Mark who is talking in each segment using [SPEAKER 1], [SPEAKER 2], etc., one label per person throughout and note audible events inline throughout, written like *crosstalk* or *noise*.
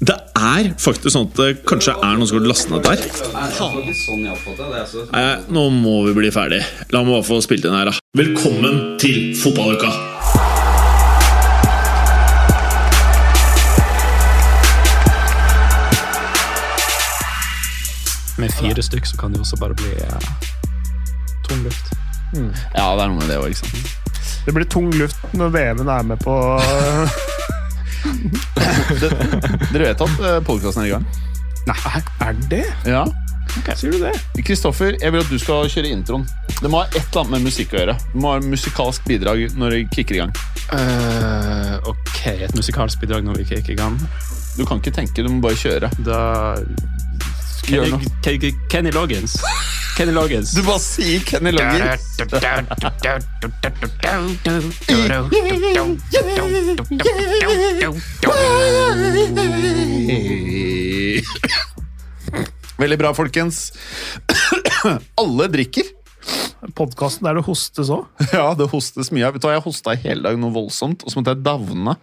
[SPEAKER 1] Det er faktisk sånn at det kanskje er noen som har lastet ned der. Nei, nå må vi bli ferdig. La meg bare få spilt inn her, da. Velkommen til fotballuka!
[SPEAKER 2] Med fire stykk så kan det jo også bare bli eh, tom luft.
[SPEAKER 1] Ja, det er noe med det òg, ikke sant.
[SPEAKER 3] Det blir tung luft når VM-en er med på *laughs* *laughs*
[SPEAKER 1] Dere vet at podkasten er i gang?
[SPEAKER 3] Nei, er det
[SPEAKER 1] Ja okay.
[SPEAKER 3] Sier du det?
[SPEAKER 1] Kristoffer, jeg vil at du skal kjøre introen. Det må ha et eller annet med musikk å gjøre. Det må ha musikalsk bidrag når det kicker i gang.
[SPEAKER 2] Uh, ok, et musikalsk bidrag når vi ikke er i gang.
[SPEAKER 1] Du kan ikke tenke, du må bare kjøre.
[SPEAKER 2] Da Kenny. Kenny, Kenny Loggins. Kenny Loggins.
[SPEAKER 1] Du bare sier Kenny Loggins. Veldig bra, folkens. Alle drikker.
[SPEAKER 3] Podkasten der det hostes òg.
[SPEAKER 1] Ja, det hostes mye. Vet du hva, Jeg hosta i hele dag noe voldsomt, og så måtte jeg davne.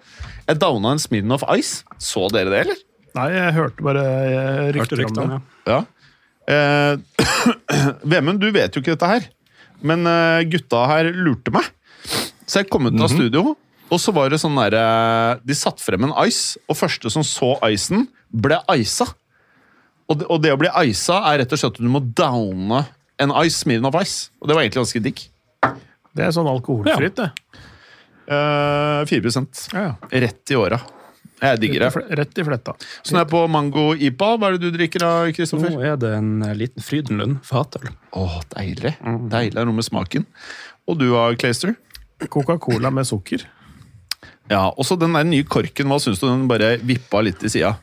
[SPEAKER 1] Jeg davna en Smirnoff Ice. Så dere det, eller?
[SPEAKER 3] Nei, jeg hørte bare eh, rykter om det.
[SPEAKER 2] ja.
[SPEAKER 1] Eh, *clears throat* Vemund, du vet jo ikke dette her, men eh, gutta her lurte meg. Så jeg kom ut av studio, og så var det sånn derre De satte frem en ice, og første som så icen, ble isa. Og det, og det å bli isa er rett og slett at du må downe en ice, Smirnoff Ice. Og det var egentlig ganske digg.
[SPEAKER 3] Det er sånn alkoholfritt, det.
[SPEAKER 1] Eh, 4
[SPEAKER 3] Ja, ja.
[SPEAKER 1] Rett i åra. Jeg digger det.
[SPEAKER 3] Rett i fletta.
[SPEAKER 1] Så nå er jeg på mango IPA. Hva er det du drikker da, Kristoffer?
[SPEAKER 2] Nå er det en eh, liten Frydenlund fatøl.
[SPEAKER 1] Åh, deilig. Deilig er noe med smaken. Og du da, Clayster?
[SPEAKER 3] Coca-Cola med sukker.
[SPEAKER 1] Ja, også den der nye korken, hva syns du? Den bare vippa litt til sida.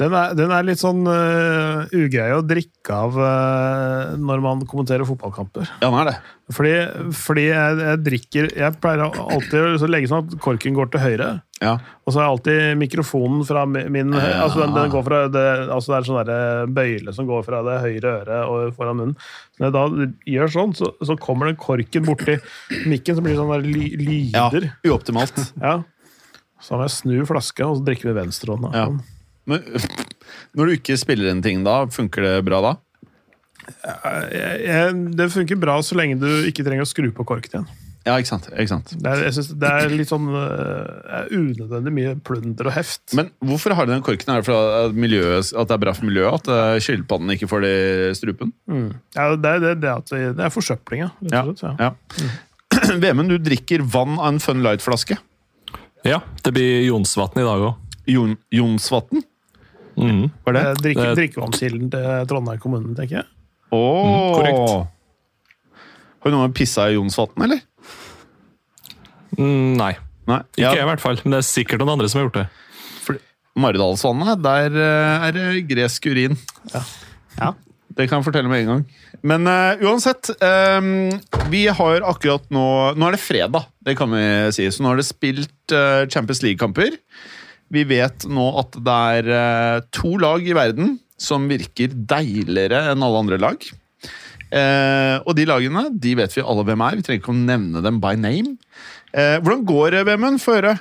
[SPEAKER 3] Den er, den er litt sånn uh, ugrei å drikke av uh, når man kommenterer fotballkamper.
[SPEAKER 1] Ja, den er det.
[SPEAKER 3] Fordi, fordi jeg, jeg drikker Jeg pleier alltid å legge sånn at korken går til høyre.
[SPEAKER 1] Ja.
[SPEAKER 3] Og så er alltid mikrofonen fra min
[SPEAKER 1] Ja.
[SPEAKER 3] altså den, den går fra det, altså det er sånn bøyle som går fra det høyre øret og foran munnen. Når jeg da gjør sånn, så, så kommer den korken borti mikken, som blir sånn der ly,
[SPEAKER 1] ja. Uoptimalt.
[SPEAKER 3] Ja. Så må jeg snu flaska og så drikker vi venstrehånda.
[SPEAKER 1] Ja. Men *laughs* når du ikke spiller en ting da, funker det bra da?
[SPEAKER 3] Jeg, jeg, det funker bra så lenge du ikke trenger å skru på korken igjen.
[SPEAKER 1] Ja, ikke sant? Ikke sant?
[SPEAKER 3] Det er, jeg synes det er litt sånn uh, unødvendig mye plunder og heft.
[SPEAKER 1] Men hvorfor har de den korken? Er det fordi miljøet, at det er bra for miljøet? At eh, skilpaddene ikke får det i strupen?
[SPEAKER 3] Ja, det, er det, det, at det, det er forsøplinga, ja.
[SPEAKER 1] Ja.
[SPEAKER 3] ja.
[SPEAKER 1] mm. *clears throat* Vemund, du drikker vann av en Fun Light-flaske.
[SPEAKER 4] Ja, det blir Jonsvatn i dag òg.
[SPEAKER 1] Jon, Jonsvatn?
[SPEAKER 4] Mm.
[SPEAKER 1] Det?
[SPEAKER 3] Er drikke, drikkevannskilden til Trondheim kommune, tenker jeg.
[SPEAKER 1] Åh.
[SPEAKER 4] korrekt.
[SPEAKER 1] Har du noen pissa i Jonsvatn, eller?
[SPEAKER 4] Mm, nei,
[SPEAKER 1] Nei.
[SPEAKER 4] ikke
[SPEAKER 1] Ja,
[SPEAKER 4] jeg i hvert fall. Men det er sikkert noen andre som har gjort det.
[SPEAKER 1] Maridalsvannet, der eh, er det gresk urin.
[SPEAKER 3] Ja.
[SPEAKER 1] Det kan jeg fortelle med en gang. Men uh, uansett, um, vi har akkurat nå Nå er det fredag, det kan vi si. Så nå har det spilt uh, Champions League-kamper. Vi vet nå at det er uh, to lag i verden som virker deiligere enn alle andre lag. Eh, og de lagene de vet vi alle hvem er. Vi trenger ikke å nevne dem by name. Eh, hvordan går det, Vemund? Få høre.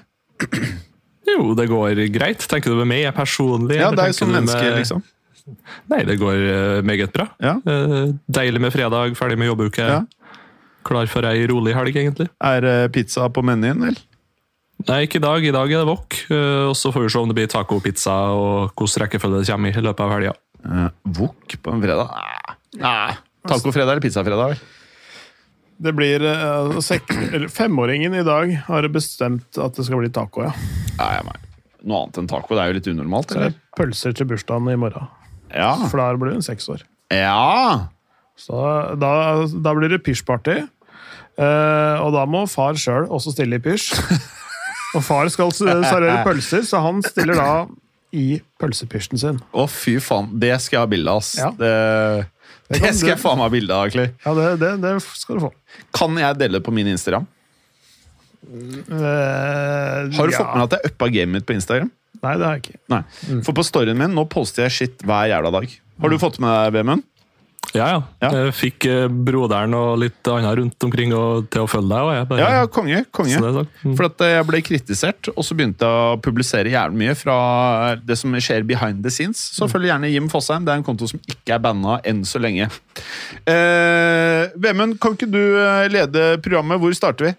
[SPEAKER 4] Jo, det går greit. Tenker du med meg personlig?
[SPEAKER 1] Ja,
[SPEAKER 4] tenker
[SPEAKER 1] som menneske,
[SPEAKER 4] med-
[SPEAKER 1] liksom.
[SPEAKER 4] Nei, det går eh, meget bra.
[SPEAKER 1] Ja.
[SPEAKER 4] Eh, deilig med fredag, ferdig med jobbuke.
[SPEAKER 1] Ja.
[SPEAKER 4] Klar for ei rolig helg, egentlig.
[SPEAKER 1] Er pizza på menyen, vel?
[SPEAKER 4] Nei, ikke i dag. I dag er det wok. Og så får vi se om det blir tacopizza og hvilken rekkefølge det kommer i løpet av helga.
[SPEAKER 1] Wok på en fredag? Nei. Tacofredag eller pizzafredag? vel?
[SPEAKER 3] Det blir uh, Femåringen i dag har bestemt at det skal bli taco, ja.
[SPEAKER 1] Nei, nei. Noe annet enn taco. Det er jo litt unormalt, eller?
[SPEAKER 3] er pølser til bursdagen i morgen.
[SPEAKER 1] Ja.
[SPEAKER 3] For da blir hun seks år.
[SPEAKER 1] ja.
[SPEAKER 3] Så da, da blir det pysjparty. Uh, og da må far sjøl også stille i pysj. *laughs* og far skal servere pølser, så han stiller da i pølsepysjen sin.
[SPEAKER 1] Å, fy faen. Det skal jeg ha bilde av, ass.
[SPEAKER 3] Ja.
[SPEAKER 1] Det, Det skal jeg faen meg ha bilde av, Clay.
[SPEAKER 3] Ja, det, det, det skal du få.
[SPEAKER 1] Kan jeg dele det på min Instagram?
[SPEAKER 3] Uh,
[SPEAKER 1] Har du
[SPEAKER 3] ja.
[SPEAKER 1] fått med at jeg uppa gamet mitt på Instagram?
[SPEAKER 3] Nei, det har jeg ikke.
[SPEAKER 1] Nei. For på storyen min nå poster jeg shit hver jævla dag. Har du fått med deg Vemund?
[SPEAKER 4] Ja, ja.
[SPEAKER 1] Ja.
[SPEAKER 4] Jeg fikk eh, broderen og litt annet rundt omkring og, til å følge deg. Og jeg bare,
[SPEAKER 1] Ja, ja, konge. konge.
[SPEAKER 4] Mm.
[SPEAKER 1] For at eh, jeg ble kritisert, og så begynte jeg å publisere jævlig mye fra det som skjer behind the scenes. Så følg gjerne Jim Fosheim. Det er en konto som ikke er banna enn så lenge. Eh, Vemund, kan ikke du eh, lede programmet? Hvor starter vi?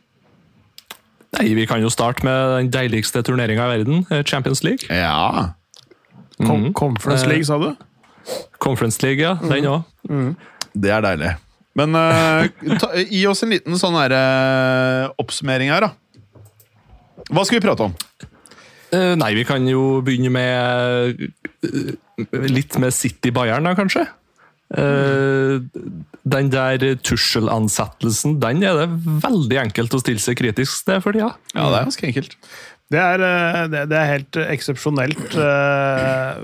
[SPEAKER 4] Nei, Vi kan jo starte med den deiligste turneringa i verden, eh, Champions League.
[SPEAKER 1] Ja. Mhm.
[SPEAKER 3] Conference
[SPEAKER 4] Eh,
[SPEAKER 3] League, sa du?
[SPEAKER 4] Conference League, ja. Den òg.
[SPEAKER 1] Det er deilig. Men uh, ta, gi oss en liten sånn her, uh, oppsummering her, da. Hva skal vi prate om?
[SPEAKER 4] Uh, nei, vi kan jo begynne med litt med City Bayern, da, kanskje. Uh, den der Tussel-ansettelsen, den er det veldig enkelt å stille seg kritisk til for tida.
[SPEAKER 1] Ja, det er ganske enkelt.
[SPEAKER 3] Det er, det, det er helt eksepsjonelt, eh,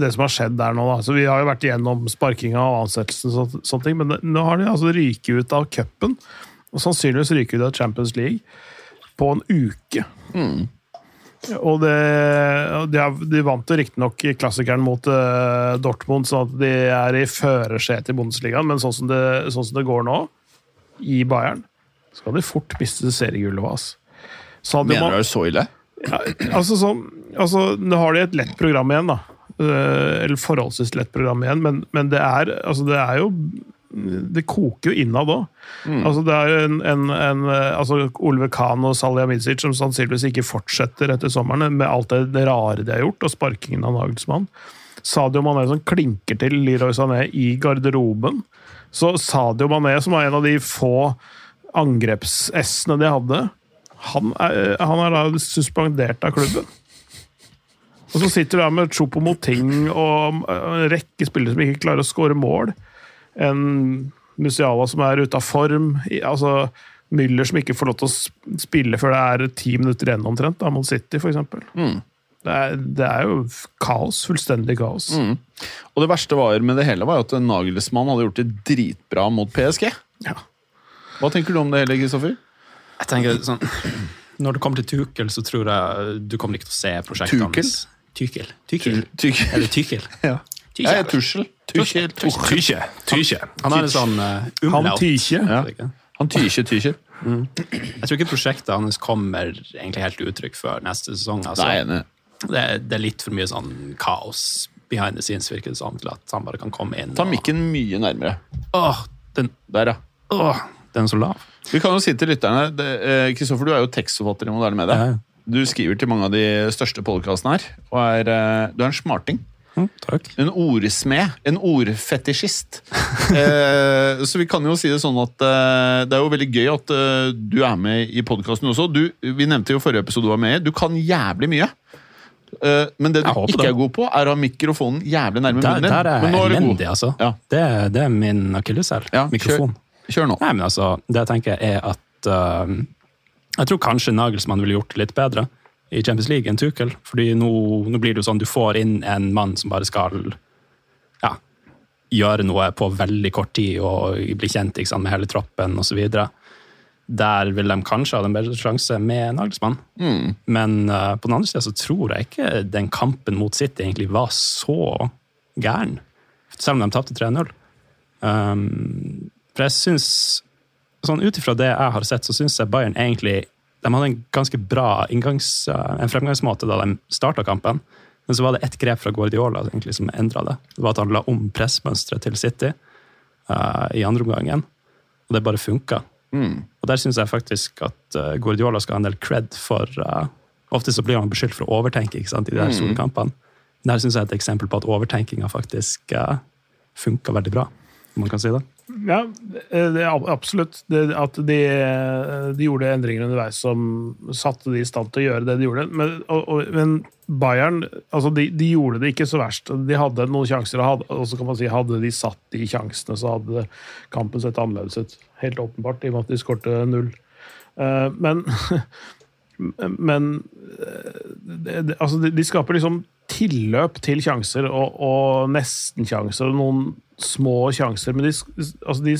[SPEAKER 3] det som har skjedd der nå. Da. Så vi har jo vært igjennom sparkinga og ansettelsen, og så, sånne ting, men nå har de altså ryket ut av cupen. Og sannsynligvis ryket ut av Champions League på en uke. Og det, de, har, de vant jo riktignok i klassikeren mot uh, Dortmund, sånn at de er i førersetet i Bundesligaen, men sånn som, det, sånn som det går nå, i Bayern, så kan de fort miste seriegullet. Altså.
[SPEAKER 1] Mener du det er så ille?
[SPEAKER 3] ja, altså, sånn, altså, Nå har de et lett program igjen, da. Eh, Eller forholdsvis lett program igjen, men, men det, er, altså, det er jo Det koker jo innad òg. Altså, det er en, en, en eh, altså, Olve Kahn og Salihamidzic som sannsynligvis ikke fortsetter etter sommeren med alt det, det rare de har gjort, og sparkingen av Nagelsmann. Sadio Mané som klinker til Leroy Sané i garderoben. Så Sadio Mané, som var en av de få angreps-S-ene de hadde, han er, han er da suspendert av klubben. Og så sitter du der med Chopo-Moting og en rekke spillere som ikke klarer å skåre mål. En Musiala som er ute av form. Altså Müller som ikke får lov til å spille før det er ti minutter igjen omtrent, da, mot City f.eks.
[SPEAKER 1] Mm.
[SPEAKER 3] Det, er, det er jo kaos. Fullstendig kaos.
[SPEAKER 1] Mm. Og det verste var med det hele var jo at Nagelsmann hadde gjort det dritbra mot PSG.
[SPEAKER 3] Ja.
[SPEAKER 1] Hva tenker du om det hele, Kristoffer?
[SPEAKER 5] Jeg tenker sånn Når det kommer til Tukel, så tror jeg du kommer ikke til å se prosjektet hans. Tykkel.
[SPEAKER 1] Tyk.
[SPEAKER 5] Er det Tuchel?
[SPEAKER 1] Ja. Jeg er Tussel. Tykkel.
[SPEAKER 4] Tykje. Tykje.
[SPEAKER 5] Han er en sånn uh,
[SPEAKER 3] Han
[SPEAKER 5] umlaut.
[SPEAKER 3] Tykje.
[SPEAKER 1] Ja. Han tykje, tykje.
[SPEAKER 5] Jeg tror ikke prosjektet hans kommer egentlig helt til uttrykk før neste sesong. Altså.
[SPEAKER 1] Nei, nei.
[SPEAKER 5] Det, det er litt for mye sånn kaos behind the scenes, virker det som, til at han bare kan komme inn.
[SPEAKER 1] Ta
[SPEAKER 5] og-
[SPEAKER 1] mikken mye nærmere.
[SPEAKER 5] Åh, den,
[SPEAKER 1] Der, ja.
[SPEAKER 5] åh, den er så lav.
[SPEAKER 1] Vi kan jo si til lytterne det- eh, Kristoffer, du er jo tekstforfatter i moderne media.
[SPEAKER 5] Ja, ja.
[SPEAKER 1] Du skriver til mange av de største podkastene her, og er, eh, du er en smarting.
[SPEAKER 5] Mm.
[SPEAKER 1] En ordsmed. En ordfetisjist. *laughs* eh, så vi kan jo si det sånn at eh, det er jo veldig gøy at eh, du er med i podkasten også. Du, vi nevnte jo forrige episode du var med i. Du kan jævlig mye. Eh, men det du ikke
[SPEAKER 5] det.
[SPEAKER 1] er god på, er å ha mikrofonen jævlig nærme
[SPEAKER 5] Der,
[SPEAKER 1] munnen din.
[SPEAKER 5] der er
[SPEAKER 1] Men
[SPEAKER 5] jeg
[SPEAKER 1] nå er
[SPEAKER 5] elendig, altså.
[SPEAKER 1] Ja.
[SPEAKER 5] Det, det er min akilleshæl.
[SPEAKER 1] Ja,
[SPEAKER 5] Mikrofon.
[SPEAKER 1] Kjør nå.
[SPEAKER 5] Nei, men altså, det jeg tenker er at uh, Jeg tror kanskje Nagelsmann ville gjort det litt bedre i Champions League enn Tuchel. fordi nå, nå blir det jo sånn du får inn en mann som bare skal ja, gjøre noe på veldig kort tid og bli kjent sant, med hele troppen osv. Der vil de kanskje ha en bedre sjanse med Nagelsmann.
[SPEAKER 1] Mm.
[SPEAKER 5] Men uh, på den andre sida så tror jeg ikke den kampen mot City egentlig var så gæren. Selv om de tapte 3-0. Um, for jeg syns sånn Ut ifra det jeg har sett, så syns jeg Bayern egentlig de hadde en ganske bra inngangs, uh, en fremgangsmåte da de starta kampen. Men så var det ett grep fra Guardiola egentlig som endra det. Det var at han la om pressmønsteret til City uh, i andre omgangen. Og det bare funka.
[SPEAKER 1] Mm.
[SPEAKER 5] Og der syns jeg faktisk at uh, Guardiola skal ha en del cred for uh, Ofte så blir han beskyldt for å overtenke ikke sant, i de der store kampene. Der syns jeg er et eksempel på at overtenkinga faktisk uh, funka veldig bra. Man kan si det.
[SPEAKER 3] Ja, det er absolutt. Det, at de, de gjorde endringer underveis som satte de i stand til å gjøre det de gjorde. Men, og, og, men Bayern altså de, de gjorde det ikke så verst. De hadde noen sjanser, og, hadde, og så kan man si hadde de satt de sjansene, så hadde kampen sett annerledes ut. Helt åpenbart, i og med at de skårte null. Uh, Men, *laughs* men eh, det, det, altså, de, skaper liksom tilløp til sjanser og, og nesten-sjanser og noen små sjanser. Men de, altså de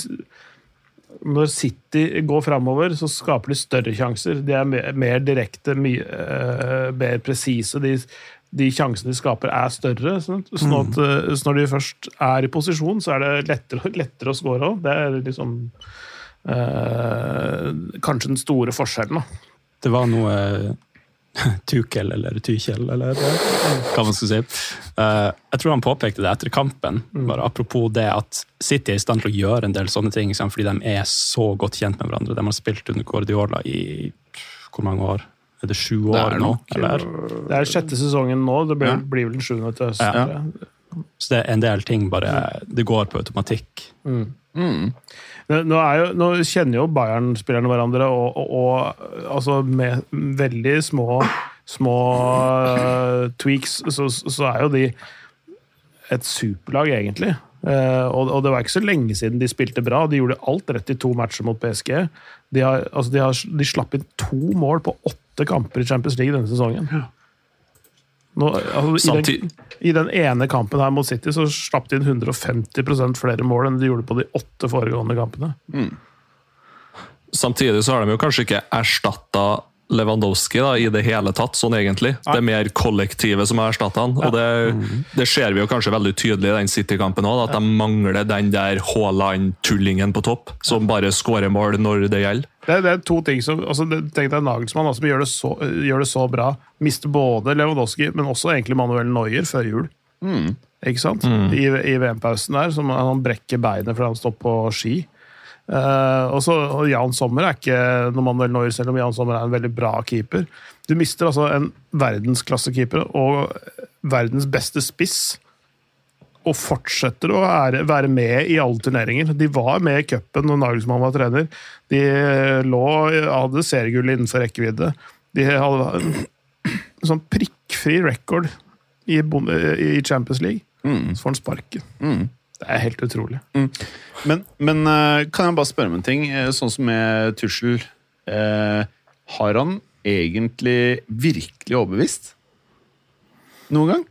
[SPEAKER 3] når City går framover, så skaper de større sjanser. De er mer, mer direkte, mye, uh, mer presise. De, de, sjansene de skaper, er større. Sånn, sånn at, uh, så når de først er i posisjon, så er det lettere, lettere å score òg. Det er liksom uh, kanskje den store forskjellen. Da.
[SPEAKER 5] Det var noe *laughs* Tukel, eller Tykjel, eller hva man skal si. Uh, jeg tror han påpekte det etter kampen, bare apropos det at City er i stand til å gjøre en del sånne ting fordi de er så godt kjent med hverandre. De har spilt under Guardiola i hvor mange år? Er det sju år
[SPEAKER 1] er
[SPEAKER 5] nå? Eller?
[SPEAKER 3] Det er sjette sesongen nå. Det blir,
[SPEAKER 1] Ja.
[SPEAKER 3] blir vel den sjuende til høsten.
[SPEAKER 5] Ja. Så det er en del ting bare Det går på automatikk.
[SPEAKER 1] Mm.
[SPEAKER 3] Nå, nå er jo, nå kjenner jo Bayern-spillerne hverandre, og, og, og altså med veldig små, små uh, tweaks, så, så er jo de et superlag, egentlig. Uh, og, og det var ikke så lenge siden de spilte bra. De gjorde alt rett i to matcher mot PSG. De, har, altså de, har, de slapp inn to mål på åtte kamper i Champions League denne sesongen. Nå, altså, i, den, I den ene kampen her mot City så slapp de inn 150% flere mål enn de gjorde på de åtte foregående kampene.
[SPEAKER 4] Samtidig så har de jo kanskje ikke erstatta Lewandowski da, i det hele tatt, sånn egentlig. Det er mer kollektivet som har erstatta han. Og det, det ser vi jo kanskje veldig tydelig i den City-kampen òg, at de mangler den der Haaland-tullingen på topp, som bare skårer mål når det gjelder.
[SPEAKER 3] Det, er- det er to ting som altså, Tenk deg Nagelsmann som gjør det, så, gjør det så bra. Mister både Lewandowski, men også egentlig Manuel Neuer før jul. Ikke sant? I, i VM-pausen der, som han brekker beinet fordi han står på ski. Uh, og så og Jan Sommer er ikke noe Manuel Neuer, selv om Jan Sommer er en veldig bra keeper. Du mister altså en verdensklassekeeper og verdens beste spiss. Og fortsetter å være, være med i alle turneringer. De var med i cupen når Nagelsmann var trener. De lå, hadde seriegull innenfor rekkevidde. De hadde en sånn prikkfri record i, i Champions League. Så får han sparken. Det er helt utrolig.
[SPEAKER 1] Men, men eh, kan jeg bare spørre om en ting? Eh, Sånn som med Tussel. Eh, har han egentlig virkelig overbevist? Noen gang?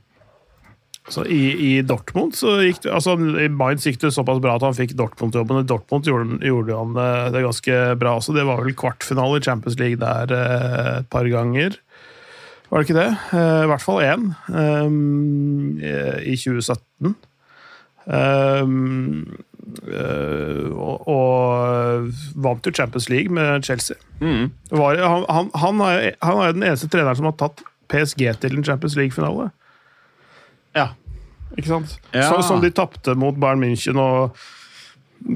[SPEAKER 3] Så i, I Dortmund så gikk det, altså i Mainz gikk det såpass bra at han fikk Dortmund-jobben. I Dortmund gjorde, gjorde han det, det ganske bra også. Det var vel kvartfinale i Champions League der eh, et par ganger. Var det ikke det? Eh, I hvert fall én. I 2017. Um, eh, og, og vant jo Champions League med Chelsea. Var, han, han, han, er, han er den eneste treneren som har tatt PSG til en Champions League-finale.
[SPEAKER 1] Ja.
[SPEAKER 3] Ikke sant?
[SPEAKER 1] Ja.
[SPEAKER 3] Sånn som de tapte mot Bayern München, og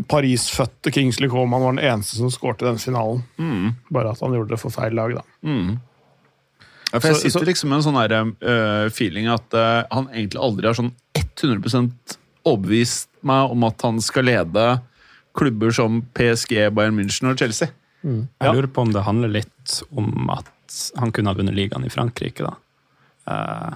[SPEAKER 3] Paris-fødte Kingsley Coman var den eneste som skårte den finalen. Bare at han gjorde det for feil lag, da.
[SPEAKER 1] Ja, for jeg sitter
[SPEAKER 3] så-
[SPEAKER 1] liksom med en sånn der, uh, feeling at uh, han egentlig aldri har sånn 100% overbevist meg om at han skal lede klubber som PSG, Bayern München og Chelsea.
[SPEAKER 5] Jeg lurer på om det handler litt om at han kunne ha vunnet ligaen i Frankrike. da. Eh,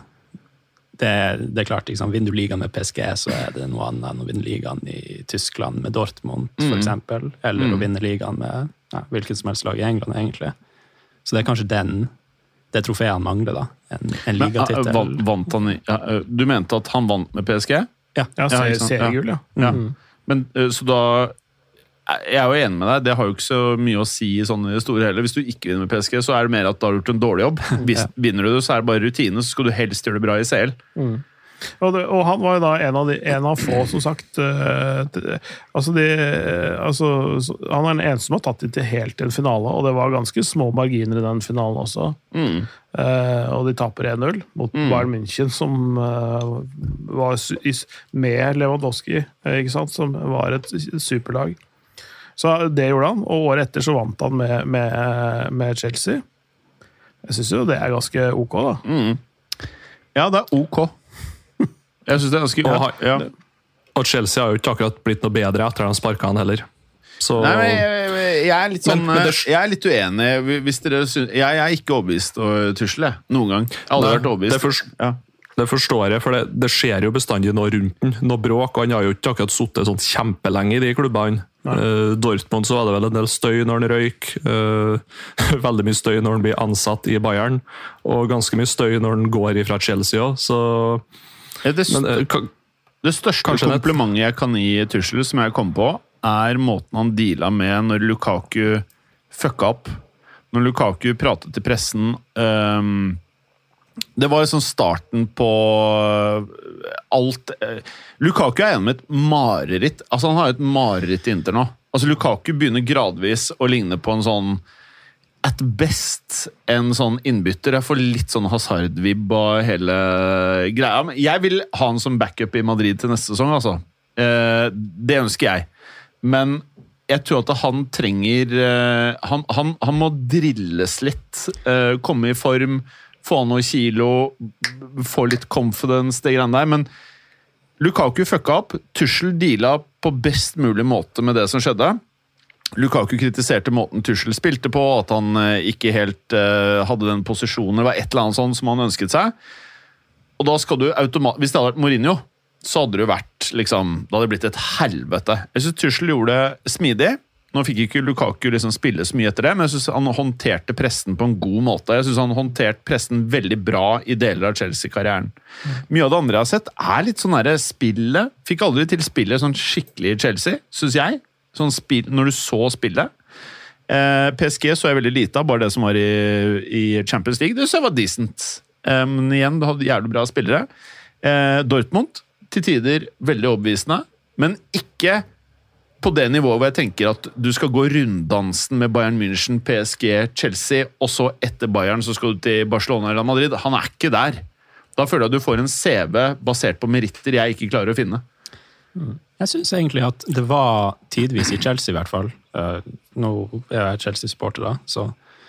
[SPEAKER 5] det, det er klart, liksom, Vinner du ligaen med PSG, så er det noe annet enn å vinne ligaen i Tyskland med Dortmund, for eksempel. Eller å vinne ligaen med ja, hvilket som helst lag i England, egentlig. Så det er kanskje den, det trofeet han mangler, da. En, en
[SPEAKER 1] Men,
[SPEAKER 5] ligatittel.
[SPEAKER 1] vant, vant han i, ja, Du mente at han vant med PSG?
[SPEAKER 5] Ja.
[SPEAKER 3] Ja,
[SPEAKER 1] Ja,
[SPEAKER 3] seriegull, ja.
[SPEAKER 1] Ja. Men eh, så da Jeg er jo enig med deg, det har jo ikke så mye å si i sånne store heller. Hvis du ikke vinner med PSG, så er det mer at du har gjort en dårlig jobb. *laughs* Hvis Vinner du det, så er det bare rutine, så skal du helst gjøre det bra i CL.
[SPEAKER 3] Og, det, og han var jo da en av, de, en av få, som sagt uh, altså de, altså, Han er den eneste som har tatt dem til helt en finale, og det var ganske små marginer i den finalen også. Eh, og de taper 1-0 mot Bayern München, som uh, var med Lewandowski, ikke sant? som var et superlag. Så det gjorde han, og året etter så vant han med, med, med Chelsea. Jeg syns jo det er ganske ok, da.
[SPEAKER 1] Ja, det er ok. Jeg synes det er ganske ja, ja.
[SPEAKER 4] Og Chelsea har jo ikke akkurat blitt noe bedre etter at de sparka han heller. Så
[SPEAKER 1] Nei, men jeg, jeg er litt sånn
[SPEAKER 4] Men- men det-
[SPEAKER 1] Jeg er litt uenig. Hvis dere synes, jeg, jeg er ikke overbevist og tusle. Noen gang. Aldri
[SPEAKER 4] Nei,
[SPEAKER 1] vært overbevist.
[SPEAKER 4] det er først-
[SPEAKER 1] ja.
[SPEAKER 4] Det forstår jeg, for det, det skjer jo bestandig noe rundt den. Noe bråk. Han har jo ikke akkurat sittet sånn kjempelenge i de klubbene. Uh, Dortmund så var det vel en del støy når han røyk. Uh, *laughs* veldig mye støy når han blir ansatt i Bayern, og ganske mye støy når han går ifra Chelsea òg, så
[SPEAKER 1] Ja, det,
[SPEAKER 4] Men uh,
[SPEAKER 1] det største komplimentet jeg kan gi Tussel, som jeg kom på, er måten han deala med når Lukaku fucka opp. Når Lukaku pratet til pressen ehm, Det var liksom starten på alt eh, Lukaku er gjennom et mareritt. Altså Han har jo et mareritt Inter nå. Altså Lukaku begynner gradvis å ligne på en sånn at best en sånn innbytter. Jeg får litt sånn hasardvibb og hele greia. Men jeg vil ha han som backup i Madrid til neste sesong, altså. Eh, det ønsker jeg. Men jeg tror at han trenger eh, han, han, han må drilles litt. eh, komme i form, få noen kilo, få litt confidence, det greiene der. Men Lukaku fucka opp. Tussel deala på best mulig måte med det som skjedde. Lukaku kritiserte måten Tussel spilte på, at han eh, ikke helt uh, hadde den posisjonen. Det var et eller annet sånn som han ønsket seg. Og da skal du automat Hvis det hadde vært Mourinho, så hadde det vært liksom Det hadde blitt et helvete. Jeg syns Tussel gjorde det smidig. Nå fikk ikke Lukaku liksom spille så mye etter det, men jeg synes han håndterte pressen på en god måte. Jeg synes han håndterte pressen veldig bra i deler av Chelsea-karrieren. Mye av det andre jeg har sett, er litt sånn derre spillet Fikk aldri til spillet sånn skikkelig i Chelsea, syns jeg. Sånn spill, når du så spillet. Eh, PSG så jeg veldig lite av, bare det som var i, i Champions League. Det synes jeg var decent. Eh, men igjen, du hadde jævlig bra spillere. Eh, Dortmund til tider veldig overbevisende, men ikke på det nivået hvor jeg tenker at du skal gå runddansen med Bayern München, PSG, Chelsea, og så etter Bayern så skal du til Barcelona eller Madrid. Han er ikke der. Da føler jeg at du får en CV basert på meritter jeg ikke klarer å finne.
[SPEAKER 5] Jeg syns egentlig at det var tidvis i Chelsea, i hvert fall. Eh, nå er jeg Chelsea-supporter, da, så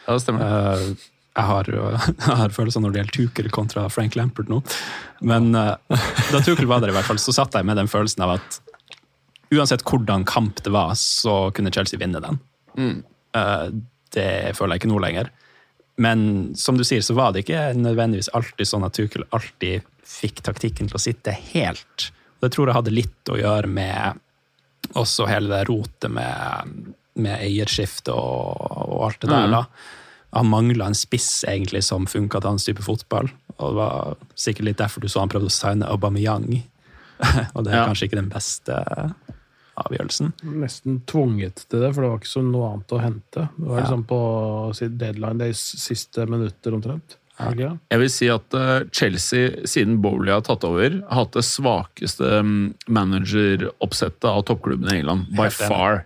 [SPEAKER 1] Ja, det stemmer.
[SPEAKER 5] eh, jeg har, *laughs* jeg har følelser når det gjelder Tuchel kontra Frank Lampert nå. Men eh, *laughs* da Tuchel var der, i hvert fall, så satt jeg med den følelsen av at uansett hvordan kamp det var, så kunne Chelsea vinne den. Eh, det føler jeg ikke nå lenger. Men som du sier, så var det ikke nødvendigvis alltid sånn at Tuchel alltid fikk taktikken til å sitte helt. Det tror jeg hadde litt å gjøre med også hele det rotet med, med eierskifte og, og alt det der. da. Han mangla en spiss egentlig som funka til hans type fotball. Og det var sikkert litt derfor du så han prøvde å signe Aubameyang. *laughs* og det er
[SPEAKER 1] Ja.
[SPEAKER 5] kanskje ikke den beste avgjørelsen.
[SPEAKER 3] Nesten tvunget til det, for det var ikke så noe annet å hente. Det var
[SPEAKER 5] Ja.
[SPEAKER 3] liksom på deadline days siste minutter omtrent. Ja.
[SPEAKER 1] Jeg vil si at eh, Chelsea, siden Bowley har tatt over, har hatt det svakeste mm, manageroppsettet av toppklubbene i England. By far.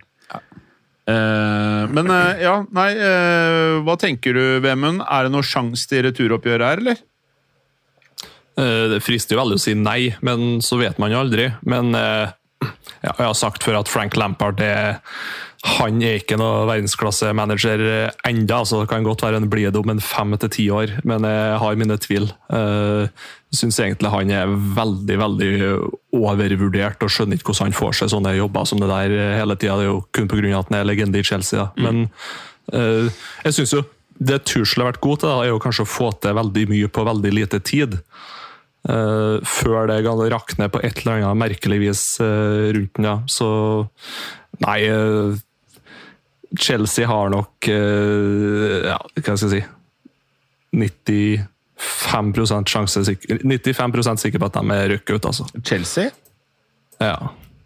[SPEAKER 1] Eh, men eh, ja, nei eh, Hva tenker du, Vemund? Er det noen sjanse til returoppgjør her, eller?
[SPEAKER 4] Eh, Det frister jo veldig å si nei, men så vet man jo aldri. Men eh, ja, jeg har sagt før at Frank Lampard er, han er ikke noe verdensklasse-manager eh, enda, altså Det kan godt være han blir det om en fem til ti år, men jeg har mine tvil. Eh, Jeg syns egentlig han er veldig veldig overvurdert og skjønner ikke hvordan han får seg sånne jobber som det der hele tida. Det er jo kun pga. at han er legende i Chelsea. Men eh, jeg syns jo det Tussel har vært god til, er jo kanskje å få til veldig mye på veldig lite tid. Eh, før det ned på et eller annet merkelig vis uh, rundt den. Ja. Så nei uh, Chelsea har nok eh, ja, hva skal jeg si 95 sjanse sikker, 95% sikker på at de er røkket ut, altså.
[SPEAKER 1] Chelsea?
[SPEAKER 4] Ja.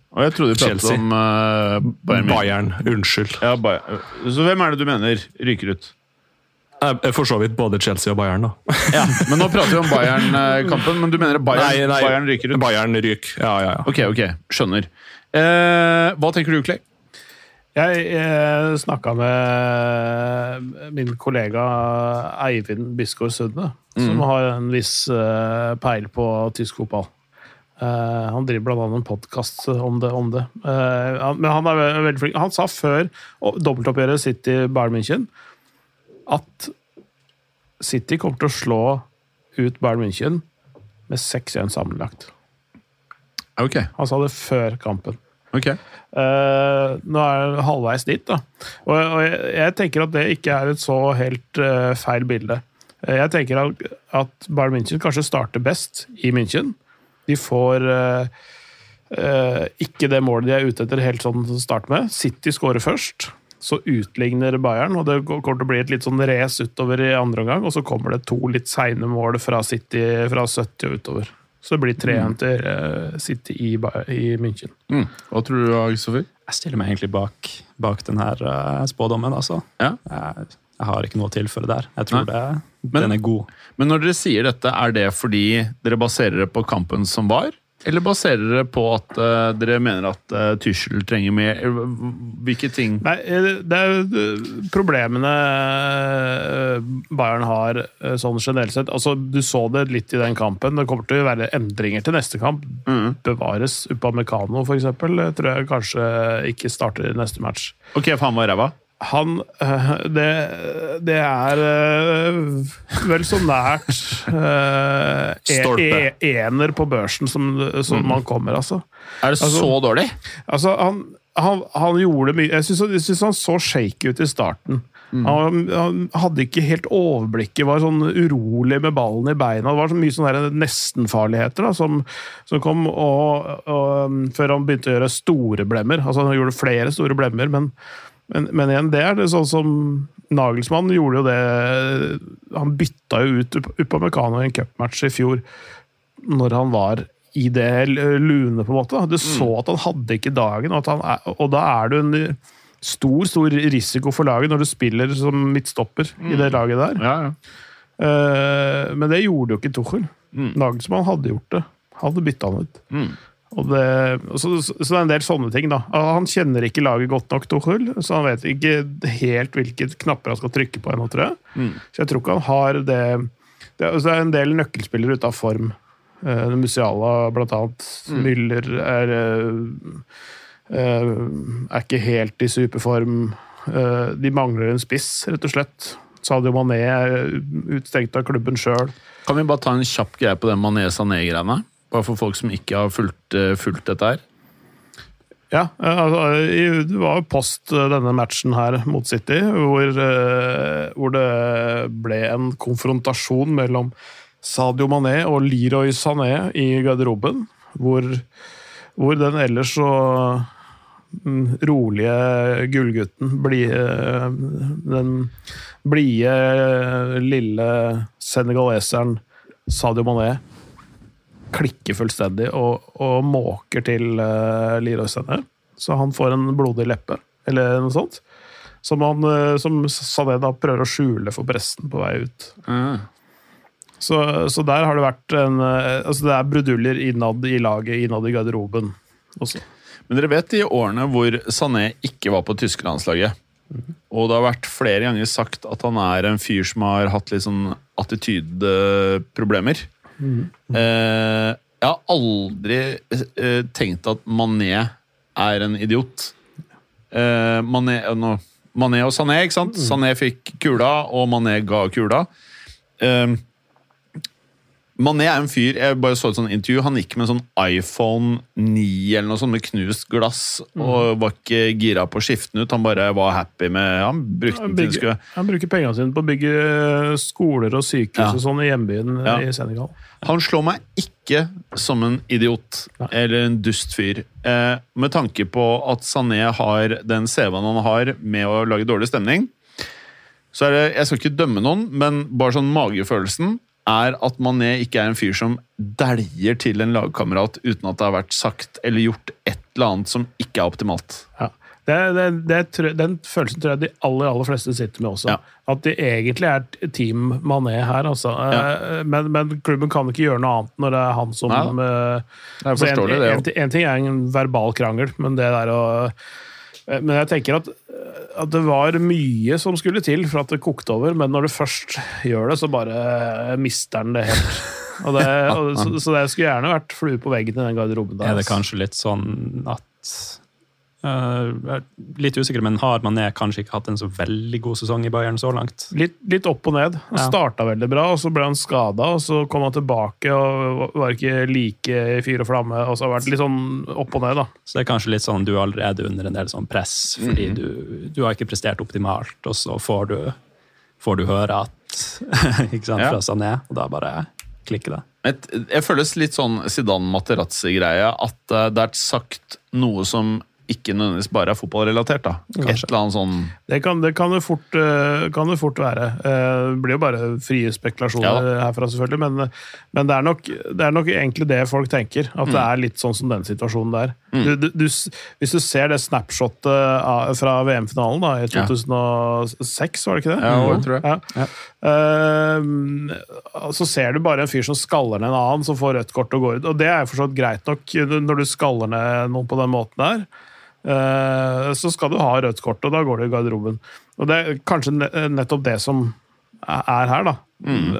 [SPEAKER 1] Og jeg trodde du pratet
[SPEAKER 4] Chelsea.
[SPEAKER 1] om eh, Bayern
[SPEAKER 4] Bayern, unnskyld.
[SPEAKER 1] Ja, Bayern. Så hvem er det du mener ryker ut?
[SPEAKER 4] Jeg er for så vidt både Chelsea og Bayern, da. *laughs*
[SPEAKER 1] Ja, Men nå prater vi om Bayern-kampen, men du mener Bayern, Bayern ryker ut?
[SPEAKER 4] Bayern ryker, ja, ja, ja.
[SPEAKER 1] Ok, ok. Skjønner. Eh, hva tenker du, Clay?
[SPEAKER 3] Jeg eh, snakka med min kollega Eivind Bisgaard Sunde, som har en viss eh, peil på tysk fotball. Uh, han driver annet en podkast om det. Om det. Uh, han, men han er veldig flink. Han sa før Dobbeltoppgjøret dobbeltoppgjøret City-Bayern München at City kommer til å slå ut Bayern München med 6-1 sammenlagt.
[SPEAKER 1] Ok.
[SPEAKER 3] Han sa det før kampen.
[SPEAKER 1] ok.
[SPEAKER 3] Uh, nå er det halvveis dit, da. Og, og jeg, jeg tenker at det ikke er et så helt uh, feil bilde. Uh, Jeg tenker at, at Bayern München kanskje starter best i München. De får ikke det målet de er ute etter helt sånn til å starte med. City skårer først. Så utligner Bayern, og det kommer til å bli et litt sånn race utover i andre omgang. Og så kommer det to litt seine mål fra City fra 70 og utover. Så det blir 3-1 til eh, City i, i München.
[SPEAKER 1] Mm. Hva tror du, Sofie?
[SPEAKER 5] Jeg stiller meg egentlig bak, bak denne eh, spådommen, altså.
[SPEAKER 1] Ja.
[SPEAKER 5] Jeg, jeg har ikke noe å tilføre der. Jeg tror det,
[SPEAKER 1] Men-
[SPEAKER 5] den er god.
[SPEAKER 1] Men når dere sier dette, er det fordi dere baserer det på kampen som var? Eller baserer dere på at uh, dere mener at uh, Tyskjel trenger mer Hvilke ting
[SPEAKER 3] Nei, eh, det er jo eh, problemene eh, Bayern har eh, sånn generelt sett. Altså, du så det litt i den kampen. Det kommer til å være endringer til neste kamp. Bevares. Upamecano, eh, tror jeg kanskje ikke starter i neste match.
[SPEAKER 1] Ok, faen var ræva.
[SPEAKER 3] Han eh, Det, det er eh, vel så nært eh, e- e- ener på børsen som, som man kommer, altså.
[SPEAKER 1] Er det
[SPEAKER 3] Altså-
[SPEAKER 1] så dårlig?
[SPEAKER 3] Altså, han, han, han gjorde mye Jeg syns, han så shaky ut i starten. Han, han hadde ikke helt overblikket, var sånn urolig med ballen i beina. Det var så mye sånne nestenfarligheter da, som, som kom og, og, før han begynte å gjøre store blemmer. Altså, han gjorde flere store blemmer, men, men, men igjen, det er det sånn som Nagelsmann gjorde jo det Han bytta jo ut Upamecano i en cupmatch i fjor når han var i det lune, på en måte. Du så at han hadde ikke dagen, og, er, og da er det en stor stor risiko for laget når du spiller som midtstopper i det laget der.
[SPEAKER 1] Ja, ja.
[SPEAKER 3] Eh, men det gjorde jo ikke Tuchel. Nagelsmann hadde gjort det. Hadde bytta han ut.
[SPEAKER 1] Mm.
[SPEAKER 3] Det, så, så det er en del sånne ting, da. Han kjenner ikke laget godt nok, Tuchel, så han vet ikke helt hvilke knapper han skal trykke på ennå, tror jeg.
[SPEAKER 1] Mm.
[SPEAKER 3] Så jeg tror ikke han har det Det er, så er en del nøkkelspillere ute av form. Uh, Musiala, blant annet.
[SPEAKER 1] Mm.
[SPEAKER 3] Müller er uh, uh, Er ikke helt i superform. Uh, de mangler en spiss, rett og slett. Sadio Mané er utstengt av klubben sjøl.
[SPEAKER 1] Kan vi bare ta en kjapp greie på den Mané Sané-greiene? Bare for folk som ikke har fulgt, eh, fulgt dette her.
[SPEAKER 3] Ja, altså, det var jo post eh, denne matchen her mot City, hvor, eh, hvor det ble en konfrontasjon mellom Sadio Mané og Leroy Sané i garderoben. Hvor, hvor den ellers så mm, rolige gullgutten, blide, den blide lille senegaleseren Sadio Mané klikker fullstendig og, og måker til uh, Leroy Sané. Så han får en blodig leppe, eller noe sånt. Som, han, uh, som Sané da prøver å skjule for pressen på vei ut. Så, så der har det vært en uh, Altså det er bruduljer innad i laget, innad i garderoben også.
[SPEAKER 1] Men dere vet de årene hvor Sané ikke var på tyskerlandslaget. Og det har vært flere ganger sagt at han er en fyr som har hatt litt sånn attitydeproblemer. Eh, jeg har aldri uh, tenkt at Mané er en idiot. Uh, Mané, nå, Mané og Sané, ikke sant? Sané fikk kula, og Mané ga kula. Eh, Mané er en fyr Jeg bare så et sånt intervju. Han gikk med en sånn iPhone 9 eller noe sånt med knust glass og var ikke gira på å skifte den ut. Han bare var happy med Han brukte
[SPEAKER 3] Han,
[SPEAKER 1] den til
[SPEAKER 3] bygger,
[SPEAKER 1] skulle
[SPEAKER 3] han bruker pengene sine på å bygge skoler og sykehus
[SPEAKER 1] Ja.
[SPEAKER 3] og sånn i hjembyen
[SPEAKER 1] Ja.
[SPEAKER 3] i Senegal.
[SPEAKER 1] Han slår meg ikke som en idiot
[SPEAKER 3] Nei.
[SPEAKER 1] eller en dust fyr. Eh, med tanke på at Sané har den CV-en han har med å lage dårlig stemning, så er det Jeg skal ikke dømme noen, men bare sånn magefølelsen er at Mané ikke er en fyr som dæljer til en lagkamerat uten at det har vært sagt eller gjort et eller annet som ikke er optimalt.
[SPEAKER 3] Ja. Det, det, det, den følelsen tror jeg de aller aller fleste sitter med også.
[SPEAKER 1] Ja.
[SPEAKER 3] At de egentlig er team Mané her, altså. Ja. Men, men klubben kan ikke gjøre noe annet når det er han som
[SPEAKER 1] Nei
[SPEAKER 3] eh,
[SPEAKER 1] er
[SPEAKER 3] altså, en,
[SPEAKER 1] det.
[SPEAKER 3] en, en ting er en verbal krangel, men det der å eh, Men jeg tenker at, at det var mye som skulle til for at det kokte over, men når du først gjør det, så bare mister den det helt. *laughs* Og det, og, så, så det skulle gjerne vært flue på veggen i den garderoben der.
[SPEAKER 5] Er det
[SPEAKER 3] altså.
[SPEAKER 5] kanskje litt sånn at er Litt usikker, men har Mané kanskje ikke hatt en så veldig god sesong i Bayern så langt?
[SPEAKER 3] Litt, litt opp og ned. Han
[SPEAKER 5] Ja.
[SPEAKER 3] starta veldig bra, og så ble han skada. Og så kom han tilbake og var ikke like i fyr og flamme. Og så har vært litt sånn opp og ned, da.
[SPEAKER 5] Så det er kanskje litt sånn du er allerede under en del sånn press, fordi du, du har ikke prestert optimalt, og så får du, får du høre at *laughs* ikke sant,
[SPEAKER 1] Ja.
[SPEAKER 5] fra Sané, og da bare klikker det.
[SPEAKER 1] Et, jeg føles litt sånn Zidane Materazzi-greie. At eh, det er sagt noe som ikke nødvendigvis bare er fotballrelatert. da. Et eller annet sånn
[SPEAKER 3] Det kan det, kan det, fort, eh, kan det fort være. Eh, Det blir jo bare frie spekulasjoner
[SPEAKER 1] Ja
[SPEAKER 3] herfra, selvfølgelig, men, men det, er nok, det er nok egentlig det folk tenker. At
[SPEAKER 1] Mm.
[SPEAKER 3] det er litt sånn som den situasjonen der. Du, du, du, hvis du ser det snapshotet fra VM-finalen da, i 2006, var det ikke det?
[SPEAKER 1] Ja, jeg tror jeg.
[SPEAKER 3] Ja. Uh, så ser du bare en fyr som skaller ned en annen, som får rødt kort og går ut. Og det er så greit nok når du skaller ned noen på den måten der. Eh, så skal du ha rødt kort, og da går du i garderoben. Og det er kanskje nettopp det som er er her, da.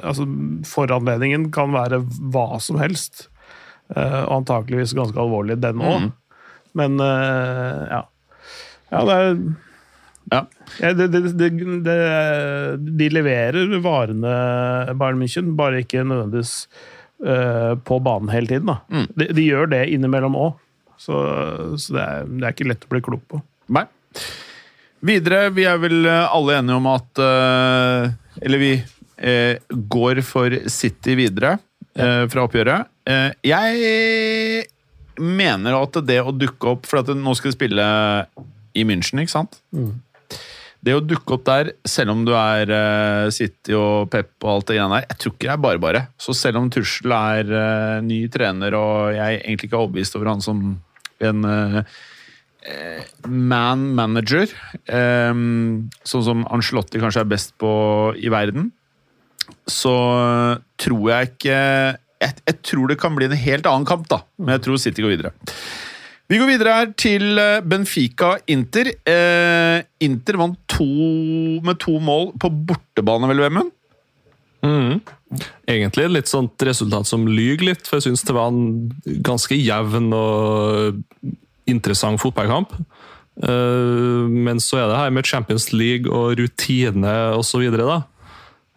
[SPEAKER 3] Altså, foranledningen kan være hva som helst. eh, og antakeligvis ganske alvorlig, den òg. Men eh, ja. Ja, det er
[SPEAKER 1] Ja.
[SPEAKER 3] ja, det, det, det, det, de leverer varene Bayern München, bare ikke nødvendigvis eh, på banen hele tiden. Da. De, de gjør det innimellom òg, så, så det, er, det er ikke lett å bli klok på.
[SPEAKER 1] Nei. Videre, vi er vel eh, alle enige om at eh, Eller vi eh, går for City videre fra oppgjøret. Jeg mener at det å dukke opp For at nå skal vi spille i München, ikke sant? Det å dukke opp der, selv om du er City og Pep og alt det greiene der, jeg tror ikke det er bare bare. Så selv om Tussel er ny trener, og jeg egentlig ikke er overbevist over han som en eh, man manager, eh, sånn som Ancelotti kanskje er best på i verden, så tror jeg ikke jeg, jeg tror det kan bli en helt annen kamp, da. Men jeg tror City går videre. Vi går videre her til eh, Benfica-Inter. Eh, Inter vant to, med to mål på bortebane, vel, Vemund?
[SPEAKER 4] Mhm. Egentlig litt sånt resultat som lyger litt, for jeg syns det var en ganske jevn og interessant fotballkamp. Eh, Men så er det her med Champions League og rutine osv.